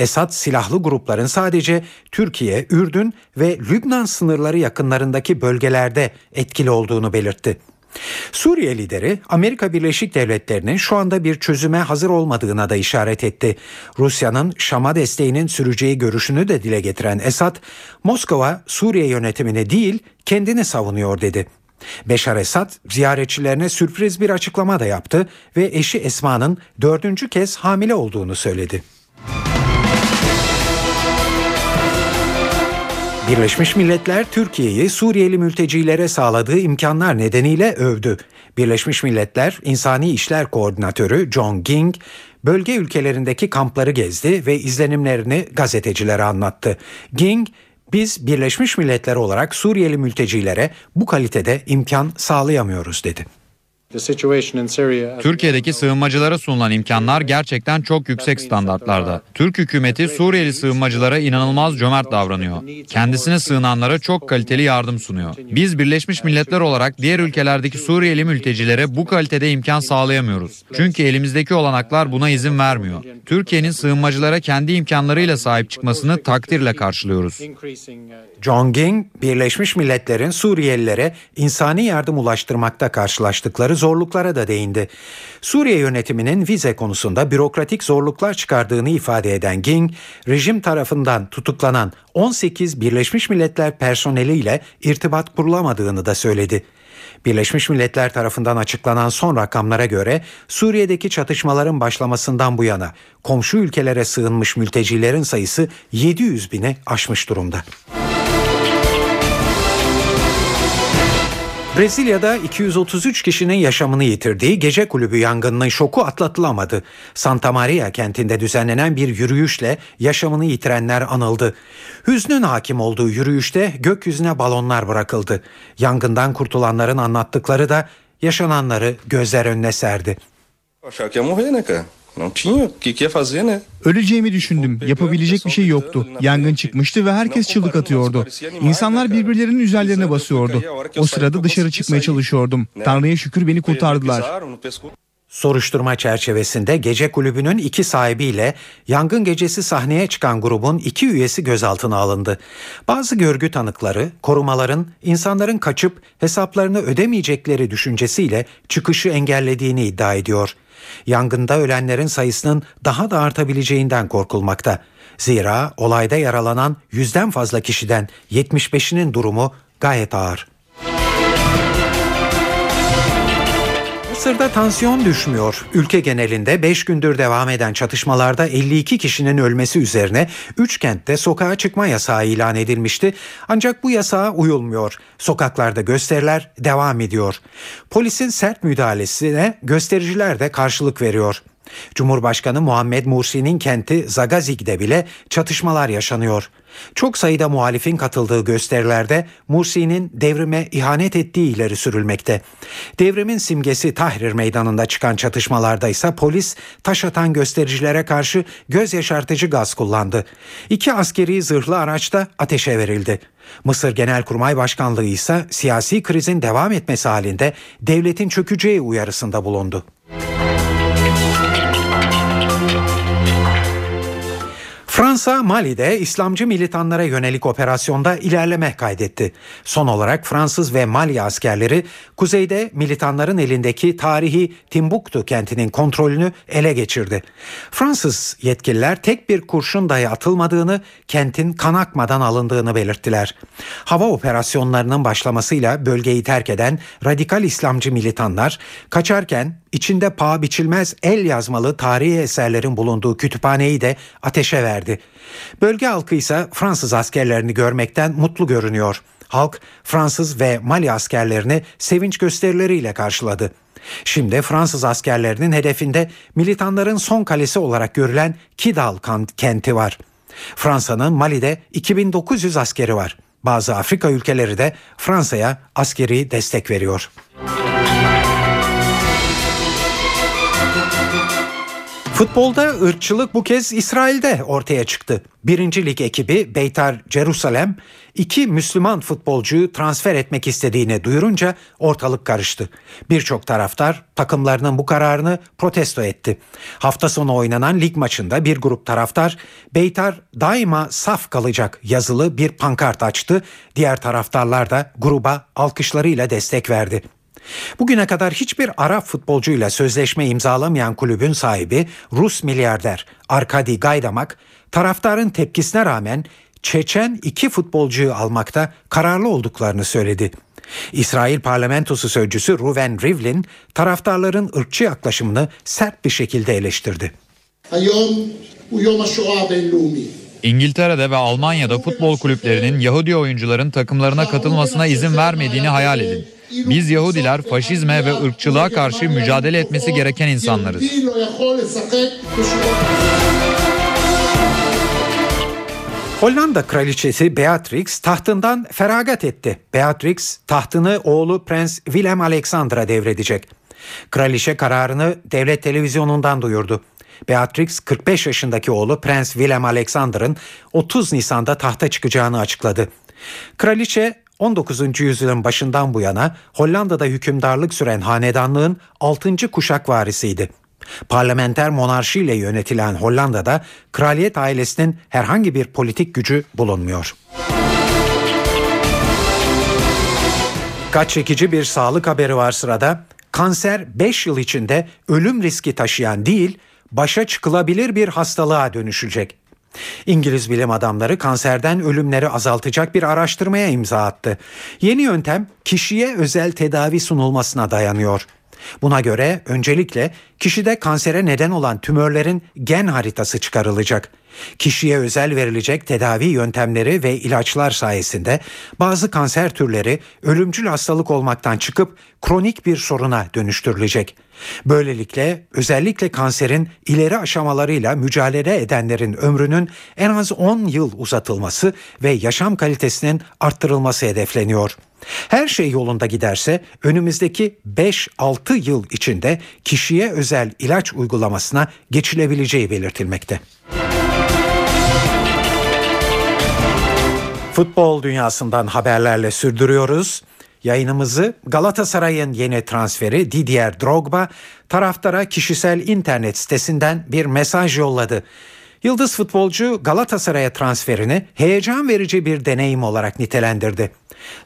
Esad silahlı grupların sadece Türkiye, Ürdün ve Lübnan sınırları yakınlarındaki bölgelerde etkili olduğunu belirtti. Suriye lideri Amerika Birleşik Devletleri'nin şu anda bir çözüme hazır olmadığına da işaret etti. Rusya'nın Şam'a desteğinin süreceği görüşünü de dile getiren Esad, Moskova Suriye yönetimini değil kendini savunuyor dedi. Beşar Esad ziyaretçilerine sürpriz bir açıklama da yaptı ve eşi Esma'nın dördüncü kez hamile olduğunu söyledi. Birleşmiş Milletler Türkiye'yi Suriyeli mültecilere sağladığı imkanlar nedeniyle övdü. Birleşmiş Milletler İnsani İşler Koordinatörü John Ging bölge ülkelerindeki kampları gezdi ve izlenimlerini gazetecilere anlattı. Ging, biz Birleşmiş Milletler olarak Suriyeli mültecilere bu kalitede imkan sağlayamıyoruz dedi. Türkiye'deki sığınmacılara sunulan imkanlar gerçekten çok yüksek standartlarda. Türk hükümeti Suriyeli sığınmacılara inanılmaz cömert davranıyor. Kendisine sığınanlara çok kaliteli yardım sunuyor. Biz Birleşmiş Milletler olarak diğer ülkelerdeki Suriyeli mültecilere bu kalitede imkan sağlayamıyoruz. Çünkü elimizdeki olanaklar buna izin vermiyor. Türkiye'nin sığınmacılara kendi imkanlarıyla sahip çıkmasını takdirle karşılıyoruz. John Ging, Birleşmiş Milletler'in Suriyelilere insani yardım ulaştırmakta karşılaştıkları zorluklara da değindi. Suriye yönetiminin vize konusunda bürokratik zorluklar çıkardığını ifade eden Ging, rejim tarafından tutuklanan 18 Birleşmiş Milletler personeliyle irtibat kurulamadığını da söyledi. Birleşmiş Milletler tarafından açıklanan son rakamlara göre Suriye'deki çatışmaların başlamasından bu yana komşu ülkelere sığınmış mültecilerin sayısı 700 bini aşmış durumda. Brezilya'da 233 kişinin yaşamını yitirdiği gece kulübü yangınının şoku atlatılamadı. Santa Maria kentinde düzenlenen bir yürüyüşle yaşamını yitirenler anıldı. Hüznün hakim olduğu yürüyüşte gökyüzüne balonlar bırakıldı. Yangından kurtulanların anlattıkları da yaşananları gözler önüne serdi. Não tinha. O que, que ia fazer, né? Öleceğimi düşündüm. Yapabilecek bir şey yoktu. Yangın çıkmıştı ve herkes çığlık atıyordu. İnsanlar birbirlerinin üzerlerine basıyordu. O sırada dışarı çıkmaya çalışıyordum. Tanrı'ya şükür beni kurtardılar. Soruşturma çerçevesinde gece kulübünün iki sahibiyle yangın gecesi sahneye çıkan grubun iki üyesi gözaltına alındı. Bazı görgü tanıkları korumaların insanların kaçıp hesaplarını ödemeyecekleri düşüncesiyle çıkışı engellediğini iddia ediyor. Yangında ölenlerin sayısının daha da artabileceğinden korkulmakta. Zira olayda yaralanan yüzden fazla kişiden 75'inin durumu gayet ağır. Mısır'da tansiyon düşmüyor. Ülke genelinde 5 gündür devam eden çatışmalarda 52 kişinin ölmesi üzerine 3 kentte sokağa çıkma yasağı ilan edilmişti. Ancak bu yasağa uyulmuyor. Sokaklarda gösteriler devam ediyor. Polisin sert müdahalesine göstericiler de karşılık veriyor. Cumhurbaşkanı Muhammed Mursi'nin kenti Zagazig'de bile çatışmalar yaşanıyor. Çok sayıda muhalifin katıldığı gösterilerde Mursi'nin devrime ihanet ettiği ileri sürülmekte. Devrimin simgesi Tahrir Meydanı'nda çıkan çatışmalarda ise polis taş atan göstericilere karşı göz yaşartıcı gaz kullandı. İki askeri zırhlı araçta ateşe verildi. Mısır Genelkurmay Başkanlığı ise siyasi krizin devam etmesi halinde devletin çökeceği uyarısında bulundu. Fransa Mali'de İslamcı militanlara yönelik operasyonda ilerleme kaydetti. Son olarak Fransız ve Mali askerleri kuzeyde militanların elindeki tarihi Timbuktu kentinin kontrolünü ele geçirdi. Fransız yetkililer tek bir kurşun dahi atılmadığını, kentin kan akmadan alındığını belirttiler. Hava operasyonlarının başlamasıyla bölgeyi terk eden radikal İslamcı militanlar kaçarken içinde paha biçilmez el yazmalı tarihi eserlerin bulunduğu kütüphaneyi de ateşe verdi. Bölge halkı ise Fransız askerlerini görmekten mutlu görünüyor. Halk Fransız ve Mali askerlerini sevinç gösterileriyle karşıladı. Şimdi Fransız askerlerinin hedefinde militanların son kalesi olarak görülen Kidal kenti var. Fransa'nın Mali'de 2900 askeri var. Bazı Afrika ülkeleri de Fransa'ya askeri destek veriyor. Futbolda ırkçılık bu kez İsrail'de ortaya çıktı. Birinci lig ekibi Beytar Jerusalem iki Müslüman futbolcuyu transfer etmek istediğini duyurunca ortalık karıştı. Birçok taraftar takımlarının bu kararını protesto etti. Hafta sonu oynanan lig maçında bir grup taraftar Beytar daima saf kalacak yazılı bir pankart açtı. Diğer taraftarlar da gruba alkışlarıyla destek verdi. Bugüne kadar hiçbir Arap futbolcuyla sözleşme imzalamayan kulübün sahibi Rus milyarder Arkadi Gaydamak taraftarın tepkisine rağmen Çeçen iki futbolcuyu almakta kararlı olduklarını söyledi. İsrail parlamentosu sözcüsü Ruven Rivlin taraftarların ırkçı yaklaşımını sert bir şekilde eleştirdi. İngiltere'de ve Almanya'da futbol kulüplerinin Yahudi oyuncuların takımlarına katılmasına izin vermediğini hayal edin. Biz Yahudiler faşizme ve ırkçılığa karşı mücadele etmesi gereken insanlarız. Hollanda kraliçesi Beatrix tahtından feragat etti. Beatrix tahtını oğlu Prens Willem Alexander'a devredecek. Kraliçe kararını devlet televizyonundan duyurdu. Beatrix 45 yaşındaki oğlu Prens Willem Alexander'ın 30 Nisan'da tahta çıkacağını açıkladı. Kraliçe 19. yüzyılın başından bu yana Hollanda'da hükümdarlık süren hanedanlığın 6. kuşak varisiydi. Parlamenter monarşi ile yönetilen Hollanda'da kraliyet ailesinin herhangi bir politik gücü bulunmuyor. Dikkat çekici bir sağlık haberi var sırada. Kanser 5 yıl içinde ölüm riski taşıyan değil, başa çıkılabilir bir hastalığa dönüşecek. İngiliz bilim adamları kanserden ölümleri azaltacak bir araştırmaya imza attı. Yeni yöntem kişiye özel tedavi sunulmasına dayanıyor. Buna göre öncelikle kişide kansere neden olan tümörlerin gen haritası çıkarılacak. Kişiye özel verilecek tedavi yöntemleri ve ilaçlar sayesinde bazı kanser türleri ölümcül hastalık olmaktan çıkıp kronik bir soruna dönüştürülecek. Böylelikle özellikle kanserin ileri aşamalarıyla mücadele edenlerin ömrünün en az 10 yıl uzatılması ve yaşam kalitesinin arttırılması hedefleniyor. Her şey yolunda giderse önümüzdeki 5-6 yıl içinde kişiye özel ilaç uygulamasına geçilebileceği belirtilmekte. Futbol dünyasından haberlerle sürdürüyoruz. Yayınımızı Galatasaray'ın yeni transferi Didier Drogba taraftara kişisel internet sitesinden bir mesaj yolladı. Yıldız futbolcu Galatasaray'a transferini heyecan verici bir deneyim olarak nitelendirdi.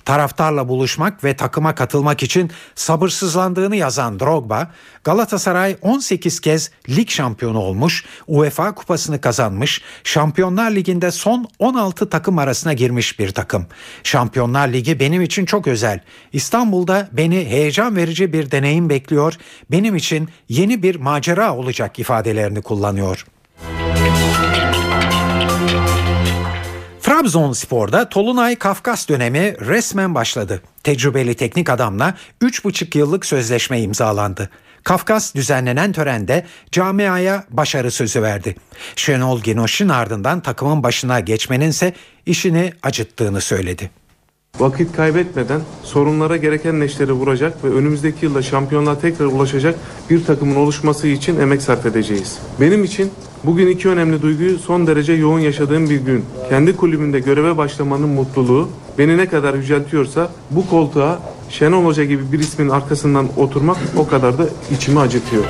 Taraftarla buluşmak ve takıma katılmak için sabırsızlandığını yazan Drogba, Galatasaray 18 kez lig şampiyonu olmuş, UEFA kupasını kazanmış, Şampiyonlar Ligi'nde son 16 takım arasına girmiş bir takım. Şampiyonlar Ligi benim için çok özel. İstanbul'da beni heyecan verici bir deneyim bekliyor, benim için yeni bir macera olacak ifadelerini kullanıyor. Trabzonspor'da Tolunay Kafkas dönemi resmen başladı. Tecrübeli teknik adamla 3,5 yıllık sözleşme imzalandı. Kafkas düzenlenen törende camiaya başarı sözü verdi. Şenol Güneş'in ardından takımın başına geçmenin ise işini acıttığını söyledi. Vakit kaybetmeden sorunlara gereken neşteri vuracak ve önümüzdeki yılda şampiyonluğa tekrar ulaşacak bir takımın oluşması için emek sarf edeceğiz. Benim için bugün iki önemli duyguyu son derece yoğun yaşadığım bir gün. Kendi kulübümde göreve başlamanın mutluluğu beni ne kadar yüceltiyorsa bu koltuğa Şenol Hoca gibi bir ismin arkasından oturmak o kadar da içimi acıtıyor.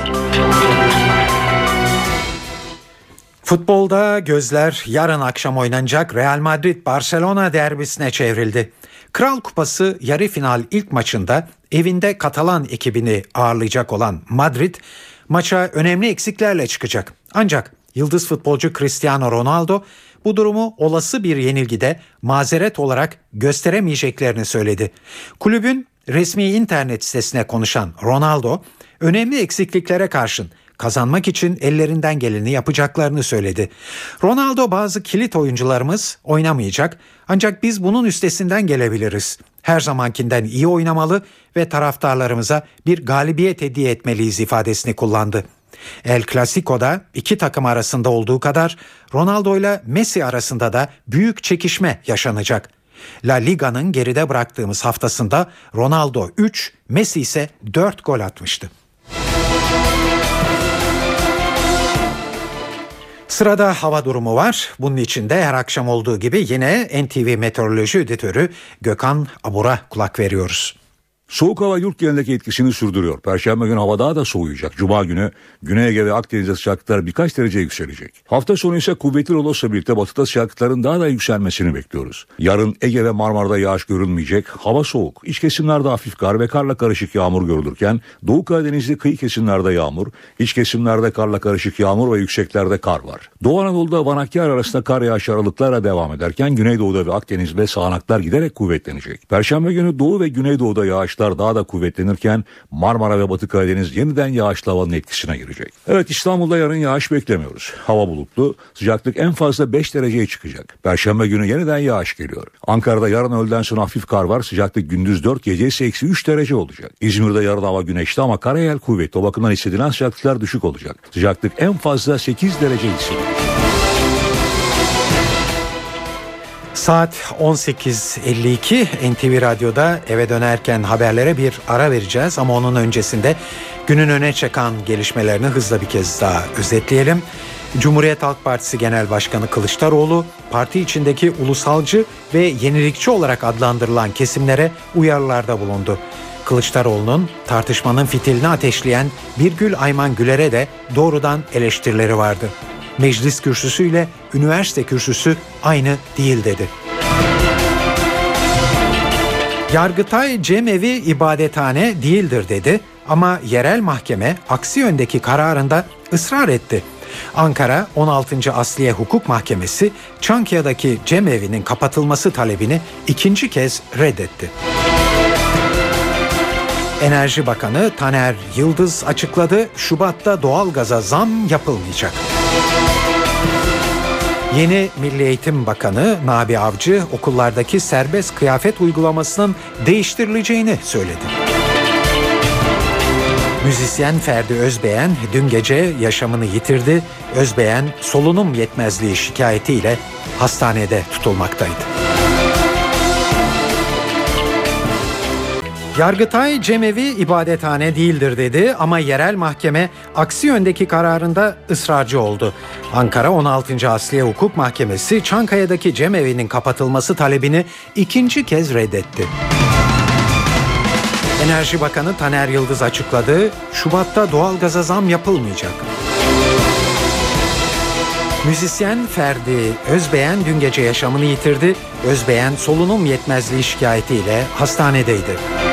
Futbolda gözler yarın akşam oynanacak Real Madrid Barcelona derbisine çevrildi. Kral Kupası yarı final ilk maçında evinde Katalan ekibini ağırlayacak olan Madrid maça önemli eksiklerle çıkacak. Ancak yıldız futbolcu Cristiano Ronaldo bu durumu olası bir yenilgide mazeret olarak gösteremeyeceklerini söyledi. Kulübün resmi internet sitesine konuşan Ronaldo önemli eksikliklere karşın kazanmak için ellerinden geleni yapacaklarını söyledi. Ronaldo bazı kilit oyuncularımız oynamayacak ancak biz bunun üstesinden gelebiliriz. Her zamankinden iyi oynamalı ve taraftarlarımıza bir galibiyet hediye etmeliyiz ifadesini kullandı. El Clasico'da iki takım arasında olduğu kadar Ronaldo ile Messi arasında da büyük çekişme yaşanacak. La Liga'nın geride bıraktığımız haftasında Ronaldo 3, Messi ise 4 gol atmıştı. Sırada hava durumu var. Bunun için de her akşam olduğu gibi yine NTV Meteoroloji Editörü Gökhan Abur'a kulak veriyoruz. Soğuk hava yurt genelindeki etkisini sürdürüyor. Perşembe günü hava daha da soğuyacak. Cuma günü Güney Ege ve Akdeniz'de sıcaklıklar birkaç derece yükselecek. Hafta sonu ise kuvvetli rolosla birlikte batıda sıcaklıkların daha da yükselmesini bekliyoruz. Yarın Ege ve Marmara'da yağış görülmeyecek. Hava soğuk. İç kesimlerde hafif kar ve karla karışık yağmur görülürken Doğu Karadeniz'de kıyı kesimlerde yağmur, iç kesimlerde karla karışık yağmur ve yükseklerde kar var. Doğu Anadolu'da Van Hakkari arasında kar yağışı aralıklarla devam ederken Güneydoğu'da ve Akdeniz'de sağanaklar giderek kuvvetlenecek. Perşembe günü Doğu ve Güneydoğu'da yağış yağışlar daha da kuvvetlenirken Marmara ve Batı Karadeniz yeniden yağışlı havanın etkisine girecek. Evet İstanbul'da yarın yağış beklemiyoruz. Hava bulutlu, sıcaklık en fazla 5 dereceye çıkacak. Perşembe günü yeniden yağış geliyor. Ankara'da yarın öğleden sonra hafif kar var. Sıcaklık gündüz 4, gece ise eksi 3 derece olacak. İzmir'de yarın hava güneşli ama karayel kuvvetli. O bakımdan hissedilen sıcaklıklar düşük olacak. Sıcaklık en fazla 8 derece hissedilir. Saat 18.52 NTV Radyo'da eve dönerken haberlere bir ara vereceğiz ama onun öncesinde günün öne çıkan gelişmelerini hızla bir kez daha özetleyelim. Cumhuriyet Halk Partisi Genel Başkanı Kılıçdaroğlu parti içindeki ulusalcı ve yenilikçi olarak adlandırılan kesimlere uyarılarda bulundu. Kılıçdaroğlu'nun tartışmanın fitilini ateşleyen Birgül Ayman Güler'e de doğrudan eleştirileri vardı. Meclis kürsüsüyle üniversite kürsüsü aynı değil dedi. Yargıtay cemevi ibadethane değildir dedi ama yerel mahkeme aksi yöndeki kararında ısrar etti. Ankara 16. Asliye Hukuk Mahkemesi Çankaya'daki cemevinin kapatılması talebini ikinci kez reddetti. Enerji Bakanı Taner Yıldız açıkladı, Şubat'ta doğalgaza zam yapılmayacak. Yeni Milli Eğitim Bakanı Nabi Avcı okullardaki serbest kıyafet uygulamasının değiştirileceğini söyledi. Müzisyen Ferdi Özbeğen dün gece yaşamını yitirdi. Özbeğen solunum yetmezliği şikayetiyle hastanede tutulmaktaydı. Yargıtay cemevi ibadethane değildir dedi ama yerel mahkeme aksi yöndeki kararında ısrarcı oldu. Ankara 16. Asliye Hukuk Mahkemesi Çankaya'daki cemevinin kapatılması talebini ikinci kez reddetti. Enerji Bakanı Taner Yıldız açıkladı, Şubat'ta doğalgaza zam yapılmayacak. Müzisyen Ferdi Özbeğen dün gece yaşamını yitirdi. Özbeğen solunum yetmezliği şikayetiyle hastanedeydi.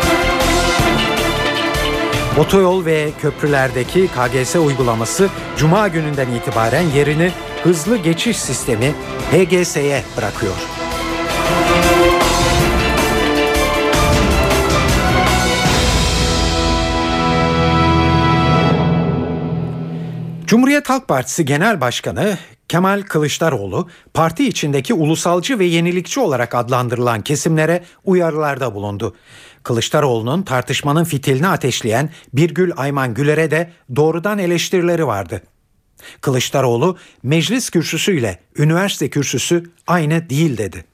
Otoyol ve köprülerdeki KGS uygulaması Cuma gününden itibaren yerini hızlı geçiş sistemi HGS'ye bırakıyor. Cumhuriyet Halk Partisi Genel Başkanı Kemal Kılıçdaroğlu parti içindeki ulusalcı ve yenilikçi olarak adlandırılan kesimlere uyarılarda bulundu. Kılıçdaroğlu'nun tartışmanın fitilini ateşleyen Birgül Ayman Güler'e de doğrudan eleştirileri vardı. Kılıçdaroğlu meclis kürsüsüyle üniversite kürsüsü aynı değil dedi.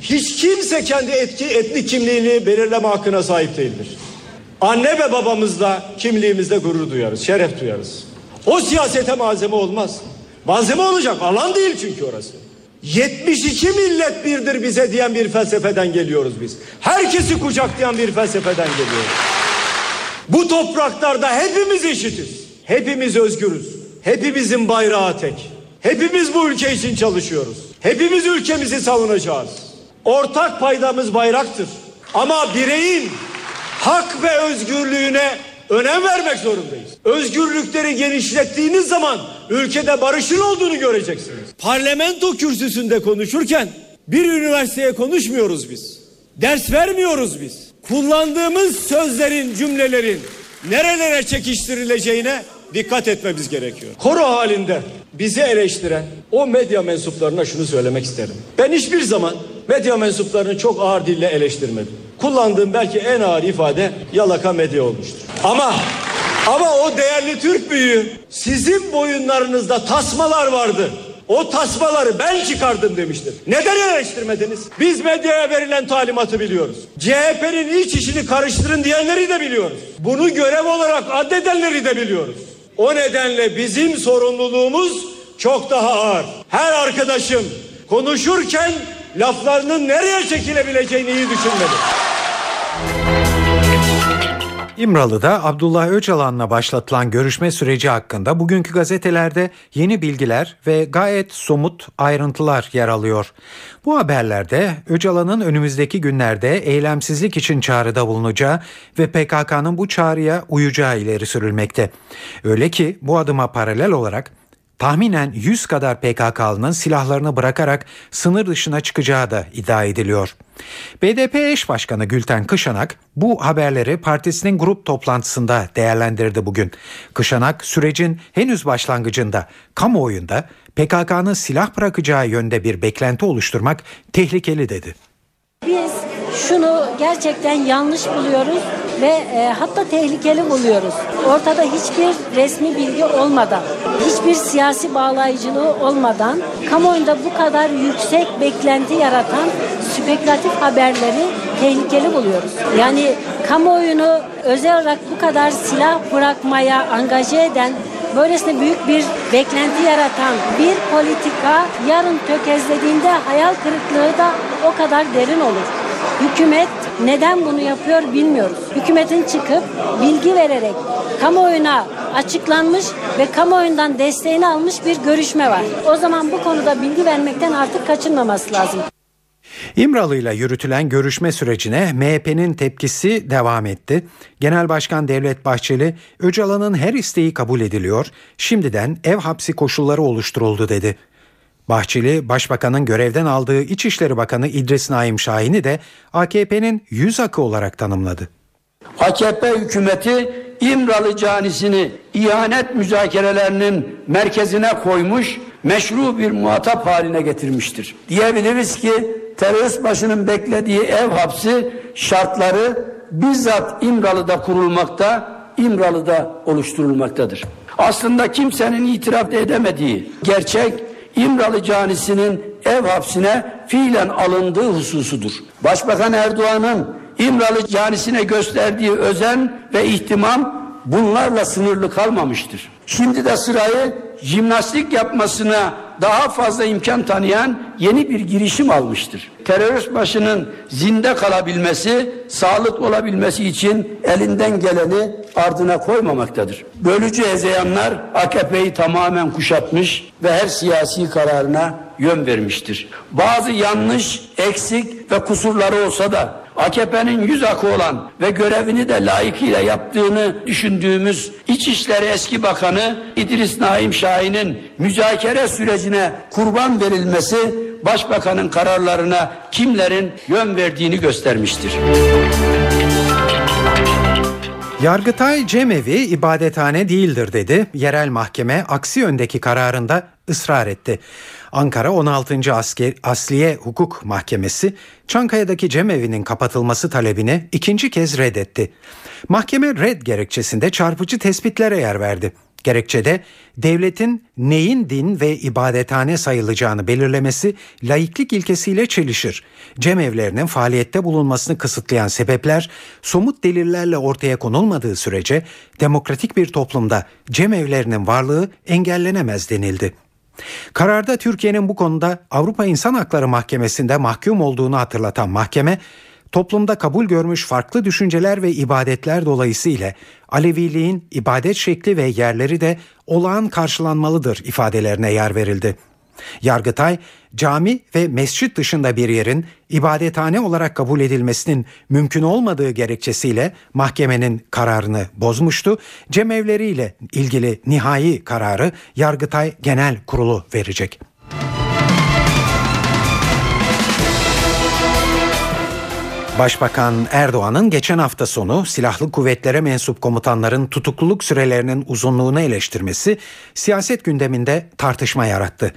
Hiç kimse kendi etki etnik kimliğini belirleme hakkına sahip değildir. Anne ve babamızla kimliğimizde gurur duyarız, şeref duyarız. O siyasete malzeme olmaz. Malzeme olacak alan değil çünkü orası. 72 millet birdir bize diyen bir felsefeden geliyoruz biz. Herkesi kucaklayan bir felsefeden geliyoruz. Bu topraklarda hepimiz eşitiz. Hepimiz özgürüz. Hepimizin bayrağı tek. Hepimiz bu ülke için çalışıyoruz. Hepimiz ülkemizi savunacağız. Ortak paydamız bayraktır. Ama bireyin hak ve özgürlüğüne önem vermek zorundayız. Özgürlükleri genişlettiğiniz zaman ülkede barışın olduğunu göreceksiniz. Parlamento kürsüsünde konuşurken bir üniversiteye konuşmuyoruz biz. Ders vermiyoruz biz. Kullandığımız sözlerin, cümlelerin nerelere çekiştirileceğine dikkat etmemiz gerekiyor. Koro halinde bizi eleştiren o medya mensuplarına şunu söylemek isterim. Ben hiçbir zaman medya mensuplarını çok ağır dille eleştirmedim. Kullandığım belki en ağır ifade yalaka medya olmuştur. Ama ama o değerli Türk büyüğü sizin boyunlarınızda tasmalar vardı. O tasmaları ben çıkardım demiştir. Neden eleştirmediniz? Biz medyaya verilen talimatı biliyoruz. CHP'nin iç işini karıştırın diyenleri de biliyoruz. Bunu görev olarak addedenleri de biliyoruz. O nedenle bizim sorumluluğumuz çok daha ağır. Her arkadaşım konuşurken laflarının nereye çekilebileceğini iyi düşünmeli. İmralı'da Abdullah Öcalan'la başlatılan görüşme süreci hakkında bugünkü gazetelerde yeni bilgiler ve gayet somut ayrıntılar yer alıyor. Bu haberlerde Öcalan'ın önümüzdeki günlerde eylemsizlik için çağrıda bulunacağı ve PKK'nın bu çağrıya uyacağı ileri sürülmekte. Öyle ki bu adıma paralel olarak tahminen 100 kadar PKK'lının silahlarını bırakarak sınır dışına çıkacağı da iddia ediliyor. BDP eş başkanı Gülten Kışanak bu haberleri partisinin grup toplantısında değerlendirdi bugün. Kışanak sürecin henüz başlangıcında kamuoyunda PKK'nın silah bırakacağı yönde bir beklenti oluşturmak tehlikeli dedi. Biz şunu gerçekten yanlış buluyoruz ve e, hatta tehlikeli buluyoruz. Ortada hiçbir resmi bilgi olmadan, hiçbir siyasi bağlayıcılığı olmadan kamuoyunda bu kadar yüksek beklenti yaratan spekülatif haberleri tehlikeli buluyoruz. Yani kamuoyunu özel olarak bu kadar silah bırakmaya angaje eden böylesine büyük bir beklenti yaratan bir politika yarın tökezlediğinde hayal kırıklığı da o kadar derin olur. Hükümet neden bunu yapıyor bilmiyoruz. Hükümetin çıkıp bilgi vererek kamuoyuna açıklanmış ve kamuoyundan desteğini almış bir görüşme var. O zaman bu konuda bilgi vermekten artık kaçınmaması lazım. İmralı ile yürütülen görüşme sürecine MHP'nin tepkisi devam etti. Genel Başkan Devlet Bahçeli, Öcalan'ın her isteği kabul ediliyor, şimdiden ev hapsi koşulları oluşturuldu dedi. Bahçeli, Başbakan'ın görevden aldığı İçişleri Bakanı İdris Naim Şahin'i de AKP'nin yüz akı olarak tanımladı. AKP hükümeti İmralı canisini ihanet müzakerelerinin merkezine koymuş, meşru bir muhatap haline getirmiştir. Diyebiliriz ki terörist başının beklediği ev hapsi şartları bizzat İmralı'da kurulmakta, İmralı'da oluşturulmaktadır. Aslında kimsenin itiraf edemediği gerçek İmralı canisinin ev hapsine fiilen alındığı hususudur. Başbakan Erdoğan'ın İmralı canisine gösterdiği özen ve ihtimam bunlarla sınırlı kalmamıştır. Şimdi de sırayı jimnastik yapmasına daha fazla imkan tanıyan yeni bir girişim almıştır. Terörist başının zinde kalabilmesi, sağlık olabilmesi için elinden geleni ardına koymamaktadır. Bölücü hezeyanlar AKP'yi tamamen kuşatmış ve her siyasi kararına yön vermiştir. Bazı yanlış, eksik ve kusurları olsa da AKP'nin yüz akı olan ve görevini de layıkıyla yaptığını düşündüğümüz İçişleri Eski Bakanı İdris Naim Şahin'in müzakere sürecine kurban verilmesi Başbakanın kararlarına kimlerin yön verdiğini göstermiştir. Yargıtay cemevi ibadethane değildir dedi. Yerel mahkeme aksi yöndeki kararında ısrar etti. Ankara 16. Asker, Asliye Hukuk Mahkemesi Çankaya'daki cemevinin kapatılması talebini ikinci kez reddetti. Mahkeme red gerekçesinde çarpıcı tespitlere yer verdi. Gerekçede devletin neyin din ve ibadethane sayılacağını belirlemesi laiklik ilkesiyle çelişir. Cemevlerinin faaliyette bulunmasını kısıtlayan sebepler somut delillerle ortaya konulmadığı sürece demokratik bir toplumda cemevlerinin varlığı engellenemez denildi. Kararda Türkiye'nin bu konuda Avrupa İnsan Hakları Mahkemesi'nde mahkum olduğunu hatırlatan mahkeme, toplumda kabul görmüş farklı düşünceler ve ibadetler dolayısıyla Aleviliğin ibadet şekli ve yerleri de olağan karşılanmalıdır ifadelerine yer verildi. Yargıtay, cami ve mescit dışında bir yerin ibadethane olarak kabul edilmesinin mümkün olmadığı gerekçesiyle mahkemenin kararını bozmuştu. Cemevleriyle ilgili nihai kararı Yargıtay Genel Kurulu verecek. Başbakan Erdoğan'ın geçen hafta sonu silahlı kuvvetlere mensup komutanların tutukluluk sürelerinin uzunluğunu eleştirmesi siyaset gündeminde tartışma yarattı.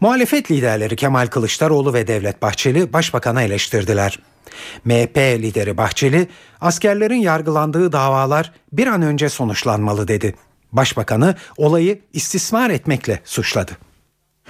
Muhalefet liderleri Kemal Kılıçdaroğlu ve Devlet Bahçeli başbakanı eleştirdiler. MHP lideri Bahçeli, askerlerin yargılandığı davalar bir an önce sonuçlanmalı dedi. Başbakanı olayı istismar etmekle suçladı.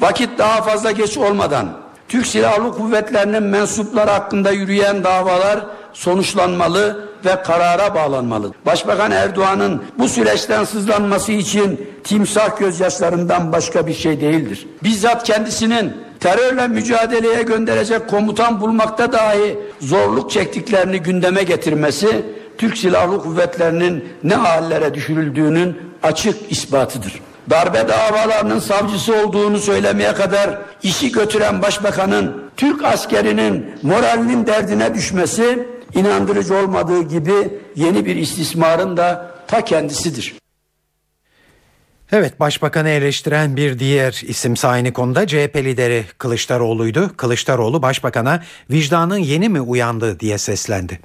Vakit daha fazla geç olmadan Türk Silahlı Kuvvetleri'nin mensupları hakkında yürüyen davalar sonuçlanmalı ve karara bağlanmalı. Başbakan Erdoğan'ın bu süreçten sızlanması için timsah gözyaşlarından başka bir şey değildir. Bizzat kendisinin terörle mücadeleye gönderecek komutan bulmakta dahi zorluk çektiklerini gündeme getirmesi Türk Silahlı Kuvvetleri'nin ne hallere düşürüldüğünün açık ispatıdır darbe davalarının savcısı olduğunu söylemeye kadar işi götüren başbakanın Türk askerinin moralinin derdine düşmesi inandırıcı olmadığı gibi yeni bir istismarın da ta kendisidir. Evet başbakanı eleştiren bir diğer isim aynı konuda CHP lideri Kılıçdaroğlu'ydu. Kılıçdaroğlu başbakana vicdanın yeni mi uyandı diye seslendi.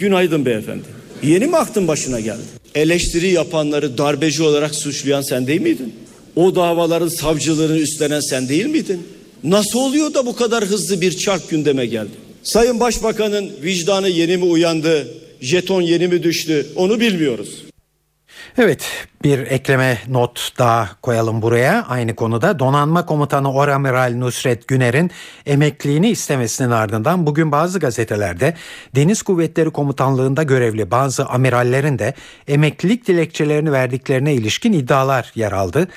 Günaydın beyefendi. Yeni mi aklın başına geldi? Eleştiri yapanları darbeci olarak suçlayan sen değil miydin? O davaların savcılığını üstlenen sen değil miydin? Nasıl oluyor da bu kadar hızlı bir çark gündeme geldi? Sayın Başbakanın vicdanı yeni mi uyandı? Jeton yeni mi düştü onu bilmiyoruz. Evet bir ekleme not daha koyalım buraya aynı konuda donanma komutanı Oramiral Nusret Güner'in emekliliğini istemesinin ardından bugün bazı gazetelerde Deniz Kuvvetleri Komutanlığında görevli bazı amirallerin de emeklilik dilekçelerini verdiklerine ilişkin iddialar yer aldı.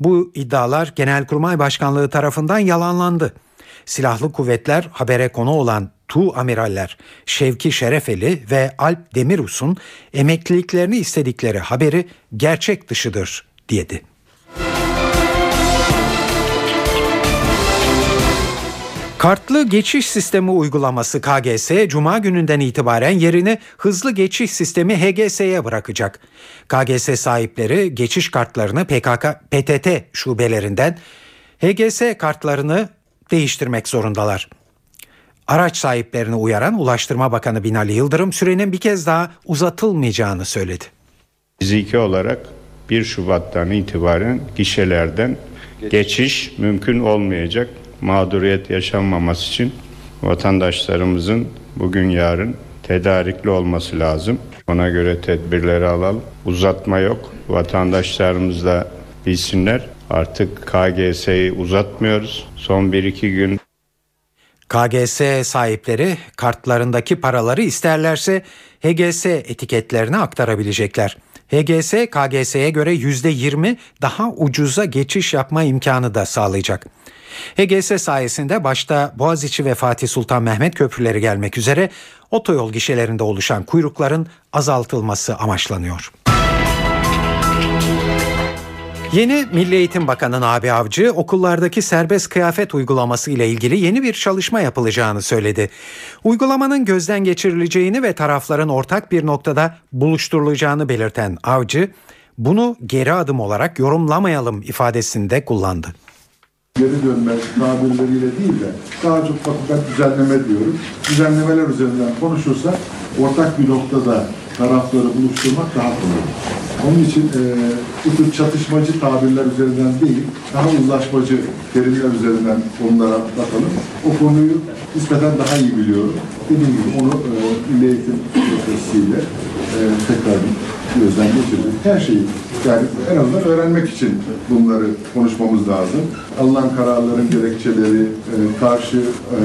Bu iddialar Genelkurmay Başkanlığı tarafından yalanlandı. Silahlı kuvvetler habere konu olan Tu amiraller Şevki Şerefeli ve Alp Demirus'un emekliliklerini istedikleri haberi gerçek dışıdır dedi. Kartlı geçiş sistemi uygulaması KGS Cuma gününden itibaren yerini hızlı geçiş sistemi HGS'ye bırakacak. KGS sahipleri geçiş kartlarını PKK PTT şubelerinden HGS kartlarını değiştirmek zorundalar. Araç sahiplerini uyaran Ulaştırma Bakanı Binali Yıldırım sürenin bir kez daha uzatılmayacağını söyledi. Fiziki olarak 1 Şubat'tan itibaren gişelerden geçiş mümkün olmayacak. Mağduriyet yaşanmaması için vatandaşlarımızın bugün yarın tedarikli olması lazım. Ona göre tedbirleri alalım. Uzatma yok. Vatandaşlarımız da bilsinler. Artık KGS'yi uzatmıyoruz. Son 1-2 gün KGS sahipleri kartlarındaki paraları isterlerse HGS etiketlerine aktarabilecekler. HGS KGS'ye göre %20 daha ucuza geçiş yapma imkanı da sağlayacak. HGS sayesinde başta Boğaziçi ve Fatih Sultan Mehmet köprüleri gelmek üzere otoyol gişelerinde oluşan kuyrukların azaltılması amaçlanıyor. Yeni Milli Eğitim Bakanı Nabi Avcı okullardaki serbest kıyafet uygulaması ile ilgili yeni bir çalışma yapılacağını söyledi. Uygulamanın gözden geçirileceğini ve tarafların ortak bir noktada buluşturulacağını belirten Avcı, bunu geri adım olarak yorumlamayalım ifadesinde kullandı. Geri dönme tabirleriyle değil de daha çok ben düzenleme diyorum. Düzenlemeler üzerinden konuşursak ortak bir noktada tarafları buluşturmak daha kolay. Onun için e, bu tür çatışmacı tabirler üzerinden değil, daha uzlaşmacı terimler üzerinden konulara bakalım. O konuyu nispeten daha iyi biliyorum. Dediğim gibi onu e, Milli Eğitim Fakültesiyle e, tekrar gözden geçirdik. Her şeyi yani en azından öğrenmek için bunları konuşmamız lazım. Alınan kararların gerekçeleri, e, karşı e,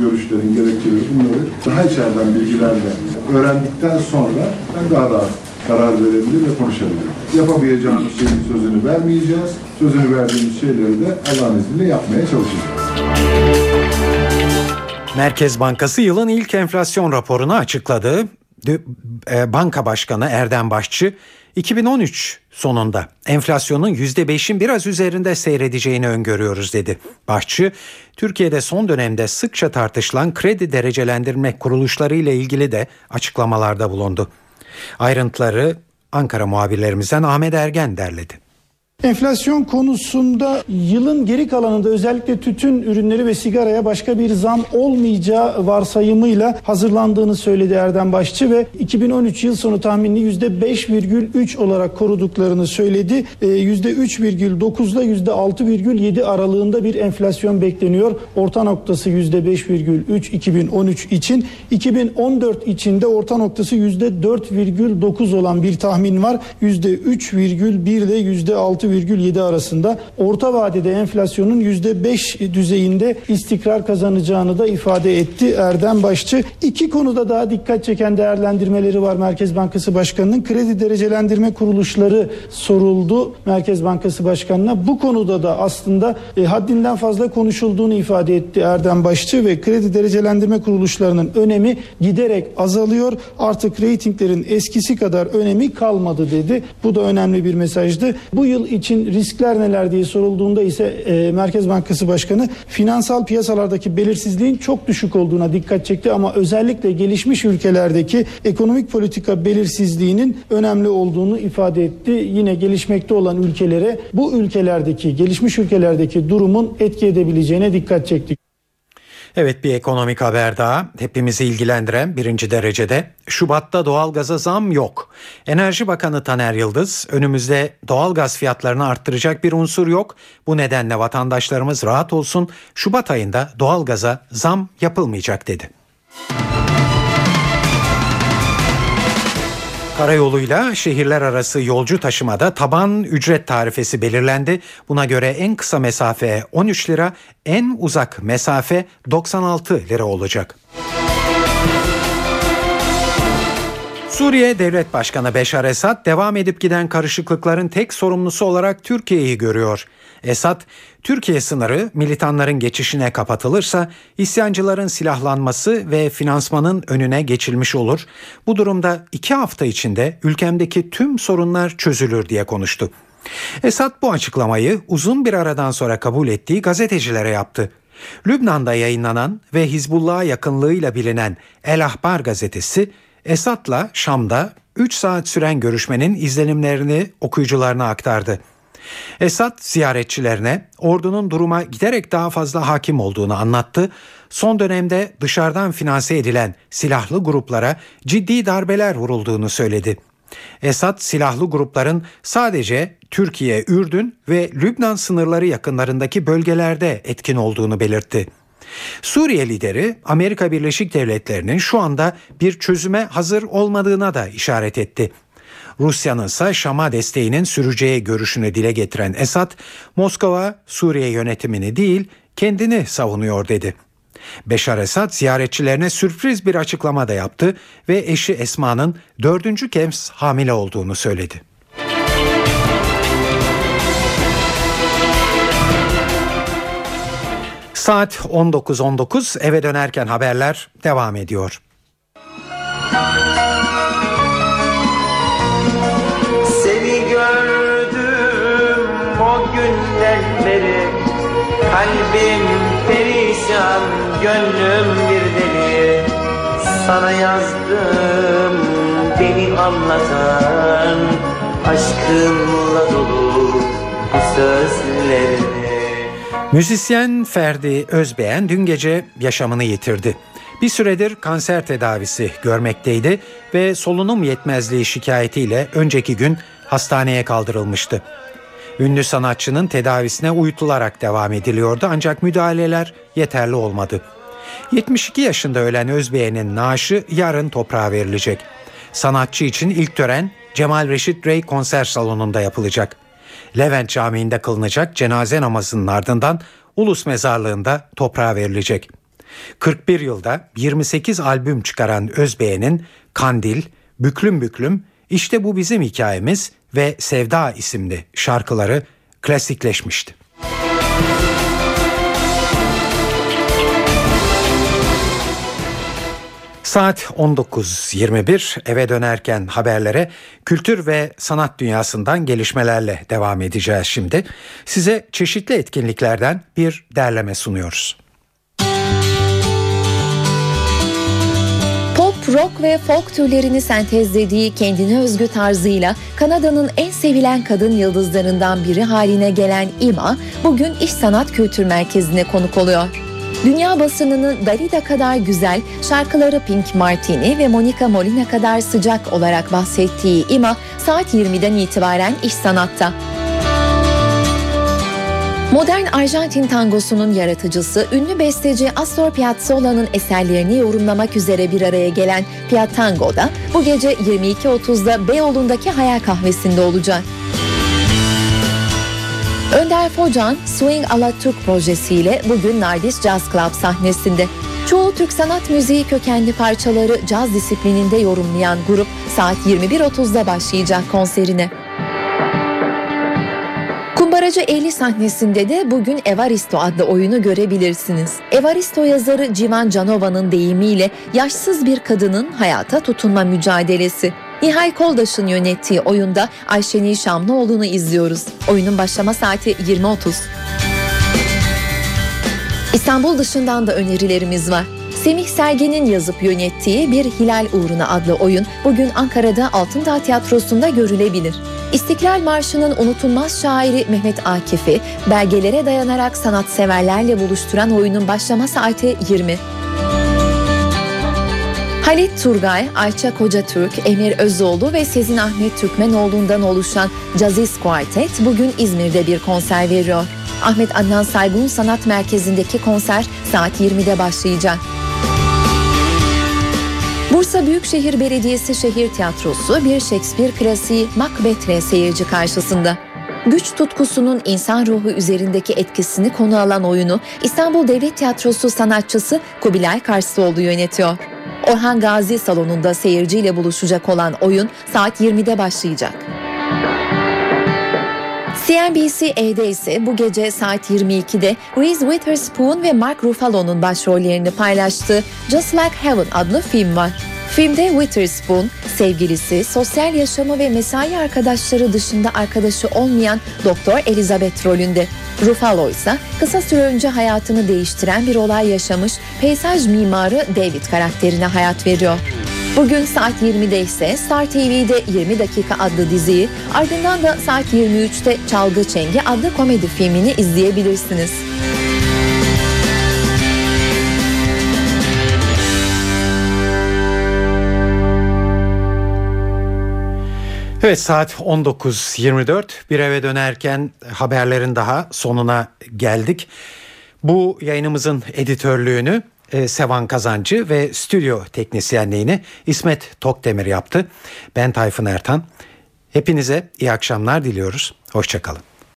görüşlerin gerekçeleri bunları daha içeriden bilgilerle öğrendikten sonra ben daha rahat karar verebilir ve konuşabilir. Yapamayacağımız şeyin sözünü vermeyeceğiz. Sözünü verdiğimiz şeyleri de Allah'ın izniyle yapmaya çalışacağız. Merkez Bankası yılın ilk enflasyon raporunu açıkladı. E, Banka Başkanı Erdem Başçı 2013 sonunda enflasyonun %5'in biraz üzerinde seyredeceğini öngörüyoruz dedi. Başçı, Türkiye'de son dönemde sıkça tartışılan kredi derecelendirme kuruluşları ile ilgili de açıklamalarda bulundu. Ayrıntıları Ankara muhabirlerimizden Ahmet Ergen derledi. Enflasyon konusunda yılın geri kalanında özellikle tütün ürünleri ve sigaraya başka bir zam olmayacağı varsayımıyla hazırlandığını söyledi Erdem Başçı ve 2013 yıl sonu tahminini %5,3 olarak koruduklarını söyledi. %3,9 ile %6,7 aralığında bir enflasyon bekleniyor. Orta noktası %5,3 2013 için. 2014 içinde orta noktası %4,9 olan bir tahmin var. %3,1 ile %6 %6,7 arasında orta vadede enflasyonun %5 düzeyinde istikrar kazanacağını da ifade etti Erdem Başçı. İki konuda daha dikkat çeken değerlendirmeleri var Merkez Bankası Başkanı'nın. Kredi derecelendirme kuruluşları soruldu Merkez Bankası Başkanı'na. Bu konuda da aslında e, haddinden fazla konuşulduğunu ifade etti Erdem Başçı ve kredi derecelendirme kuruluşlarının önemi giderek azalıyor. Artık reytinglerin eskisi kadar önemi kalmadı dedi. Bu da önemli bir mesajdı. Bu yıl için riskler neler diye sorulduğunda ise e, Merkez Bankası Başkanı finansal piyasalardaki belirsizliğin çok düşük olduğuna dikkat çekti ama özellikle gelişmiş ülkelerdeki ekonomik politika belirsizliğinin önemli olduğunu ifade etti. Yine gelişmekte olan ülkelere bu ülkelerdeki gelişmiş ülkelerdeki durumun etki edebileceğine dikkat çekti. Evet bir ekonomik haber daha hepimizi ilgilendiren birinci derecede. Şubat'ta doğalgaza zam yok. Enerji Bakanı Taner Yıldız önümüzde doğalgaz fiyatlarını arttıracak bir unsur yok. Bu nedenle vatandaşlarımız rahat olsun Şubat ayında doğalgaza zam yapılmayacak dedi. Karayoluyla şehirler arası yolcu taşımada taban ücret tarifesi belirlendi. Buna göre en kısa mesafe 13 lira, en uzak mesafe 96 lira olacak. Suriye Devlet Başkanı Beşar Esad devam edip giden karışıklıkların tek sorumlusu olarak Türkiye'yi görüyor. Esad, Türkiye sınırı militanların geçişine kapatılırsa isyancıların silahlanması ve finansmanın önüne geçilmiş olur. Bu durumda iki hafta içinde ülkemdeki tüm sorunlar çözülür diye konuştu. Esad bu açıklamayı uzun bir aradan sonra kabul ettiği gazetecilere yaptı. Lübnan'da yayınlanan ve Hizbullah'a yakınlığıyla bilinen El Ahbar gazetesi Esad'la Şam'da 3 saat süren görüşmenin izlenimlerini okuyucularına aktardı. Esad ziyaretçilerine ordunun duruma giderek daha fazla hakim olduğunu anlattı. Son dönemde dışarıdan finanse edilen silahlı gruplara ciddi darbeler vurulduğunu söyledi. Esad silahlı grupların sadece Türkiye, Ürdün ve Lübnan sınırları yakınlarındaki bölgelerde etkin olduğunu belirtti. Suriye lideri Amerika Birleşik Devletleri'nin şu anda bir çözüme hazır olmadığına da işaret etti. Rusya'nın ise Şam'a desteğinin süreceği görüşünü dile getiren Esad, Moskova Suriye yönetimini değil kendini savunuyor dedi. Beşar Esad ziyaretçilerine sürpriz bir açıklama da yaptı ve eşi Esma'nın dördüncü kez hamile olduğunu söyledi. Saat 19.19 eve dönerken haberler devam ediyor. Seni gördüm o günden beri. Kalbim perişan, gönlüm bir deli. Sana yazdım beni anlatan Aşkınla dolu bu sözlerini Müzisyen Ferdi Özbeğen dün gece yaşamını yitirdi. Bir süredir kanser tedavisi görmekteydi ve solunum yetmezliği şikayetiyle önceki gün hastaneye kaldırılmıştı. Ünlü sanatçının tedavisine uyutularak devam ediliyordu ancak müdahaleler yeterli olmadı. 72 yaşında ölen Özbeğen'in naaşı yarın toprağa verilecek. Sanatçı için ilk tören Cemal Reşit Rey konser salonunda yapılacak. Levent Camii'nde kılınacak cenaze namazının ardından Ulus Mezarlığı'nda toprağa verilecek. 41 yılda 28 albüm çıkaran Özbeğen'in Kandil, Büklüm Büklüm, İşte Bu Bizim Hikayemiz ve Sevda isimli şarkıları klasikleşmişti. Saat 19.21 eve dönerken haberlere kültür ve sanat dünyasından gelişmelerle devam edeceğiz şimdi. Size çeşitli etkinliklerden bir derleme sunuyoruz. Pop, rock ve folk türlerini sentezlediği kendine özgü tarzıyla Kanada'nın en sevilen kadın yıldızlarından biri haline gelen Ima bugün İş Sanat Kültür Merkezi'ne konuk oluyor. Dünya basınının Dalida kadar güzel, şarkıları Pink Martini ve Monica Molina kadar sıcak olarak bahsettiği Ima saat 20'den itibaren iş sanatta. Modern Arjantin tangosunun yaratıcısı, ünlü besteci Astor Piazzolla'nın eserlerini yorumlamak üzere bir araya gelen Piatango'da bu gece 22.30'da Beyoğlu'ndaki Hayal Kahvesi'nde olacak. Önder Focan, Swing Ala Türk projesiyle bugün Nardis Jazz Club sahnesinde. Çoğu Türk sanat müziği kökenli parçaları caz disiplininde yorumlayan grup saat 21.30'da başlayacak konserine. Kumbaracı 50 sahnesinde de bugün Evaristo adlı oyunu görebilirsiniz. Evaristo yazarı Civan Canova'nın deyimiyle yaşsız bir kadının hayata tutunma mücadelesi. Nihal Koldaş'ın yönettiği oyunda Ayşenil Şamlıoğlu'nu izliyoruz. Oyunun başlama saati 20.30. İstanbul dışından da önerilerimiz var. Semih Sergen'in yazıp yönettiği Bir Hilal Uğruna adlı oyun bugün Ankara'da Altındağ Tiyatrosu'nda görülebilir. İstiklal Marşı'nın unutulmaz şairi Mehmet Akif'i belgelere dayanarak sanatseverlerle buluşturan oyunun başlama saati 20. Halit Turgay, Ayça Kocatürk, Emir Özoğlu ve Sezin Ahmet Türkmenoğlu'ndan oluşan Caziz Quartet bugün İzmir'de bir konser veriyor. Ahmet Adnan Saygun Sanat Merkezi'ndeki konser saat 20'de başlayacak. Bursa Büyükşehir Belediyesi Şehir Tiyatrosu bir Shakespeare klasiği Macbeth'le seyirci karşısında. Güç tutkusunun insan ruhu üzerindeki etkisini konu alan oyunu İstanbul Devlet Tiyatrosu sanatçısı Kubilay Karslıoğlu yönetiyor. Orhan Gazi salonunda seyirciyle buluşacak olan oyun saat 20'de başlayacak. CNBC-E'de ise bu gece saat 22'de Reese Witherspoon ve Mark Ruffalo'nun başrollerini paylaştığı Just Like Heaven adlı film var. Filmde Witherspoon, sevgilisi, sosyal yaşamı ve mesai arkadaşları dışında arkadaşı olmayan Doktor Elizabeth rolünde. Ruffalo ise kısa süre önce hayatını değiştiren bir olay yaşamış peyzaj mimarı David karakterine hayat veriyor. Bugün saat 20'de ise Star TV'de 20 dakika adlı diziyi ardından da saat 23'te Çalgı Çengi adlı komedi filmini izleyebilirsiniz. Evet saat 19.24 bir eve dönerken haberlerin daha sonuna geldik. Bu yayınımızın editörlüğünü e, Sevan Kazancı ve stüdyo teknisyenliğini İsmet Tokdemir yaptı. Ben Tayfun Ertan. Hepinize iyi akşamlar diliyoruz. Hoşçakalın.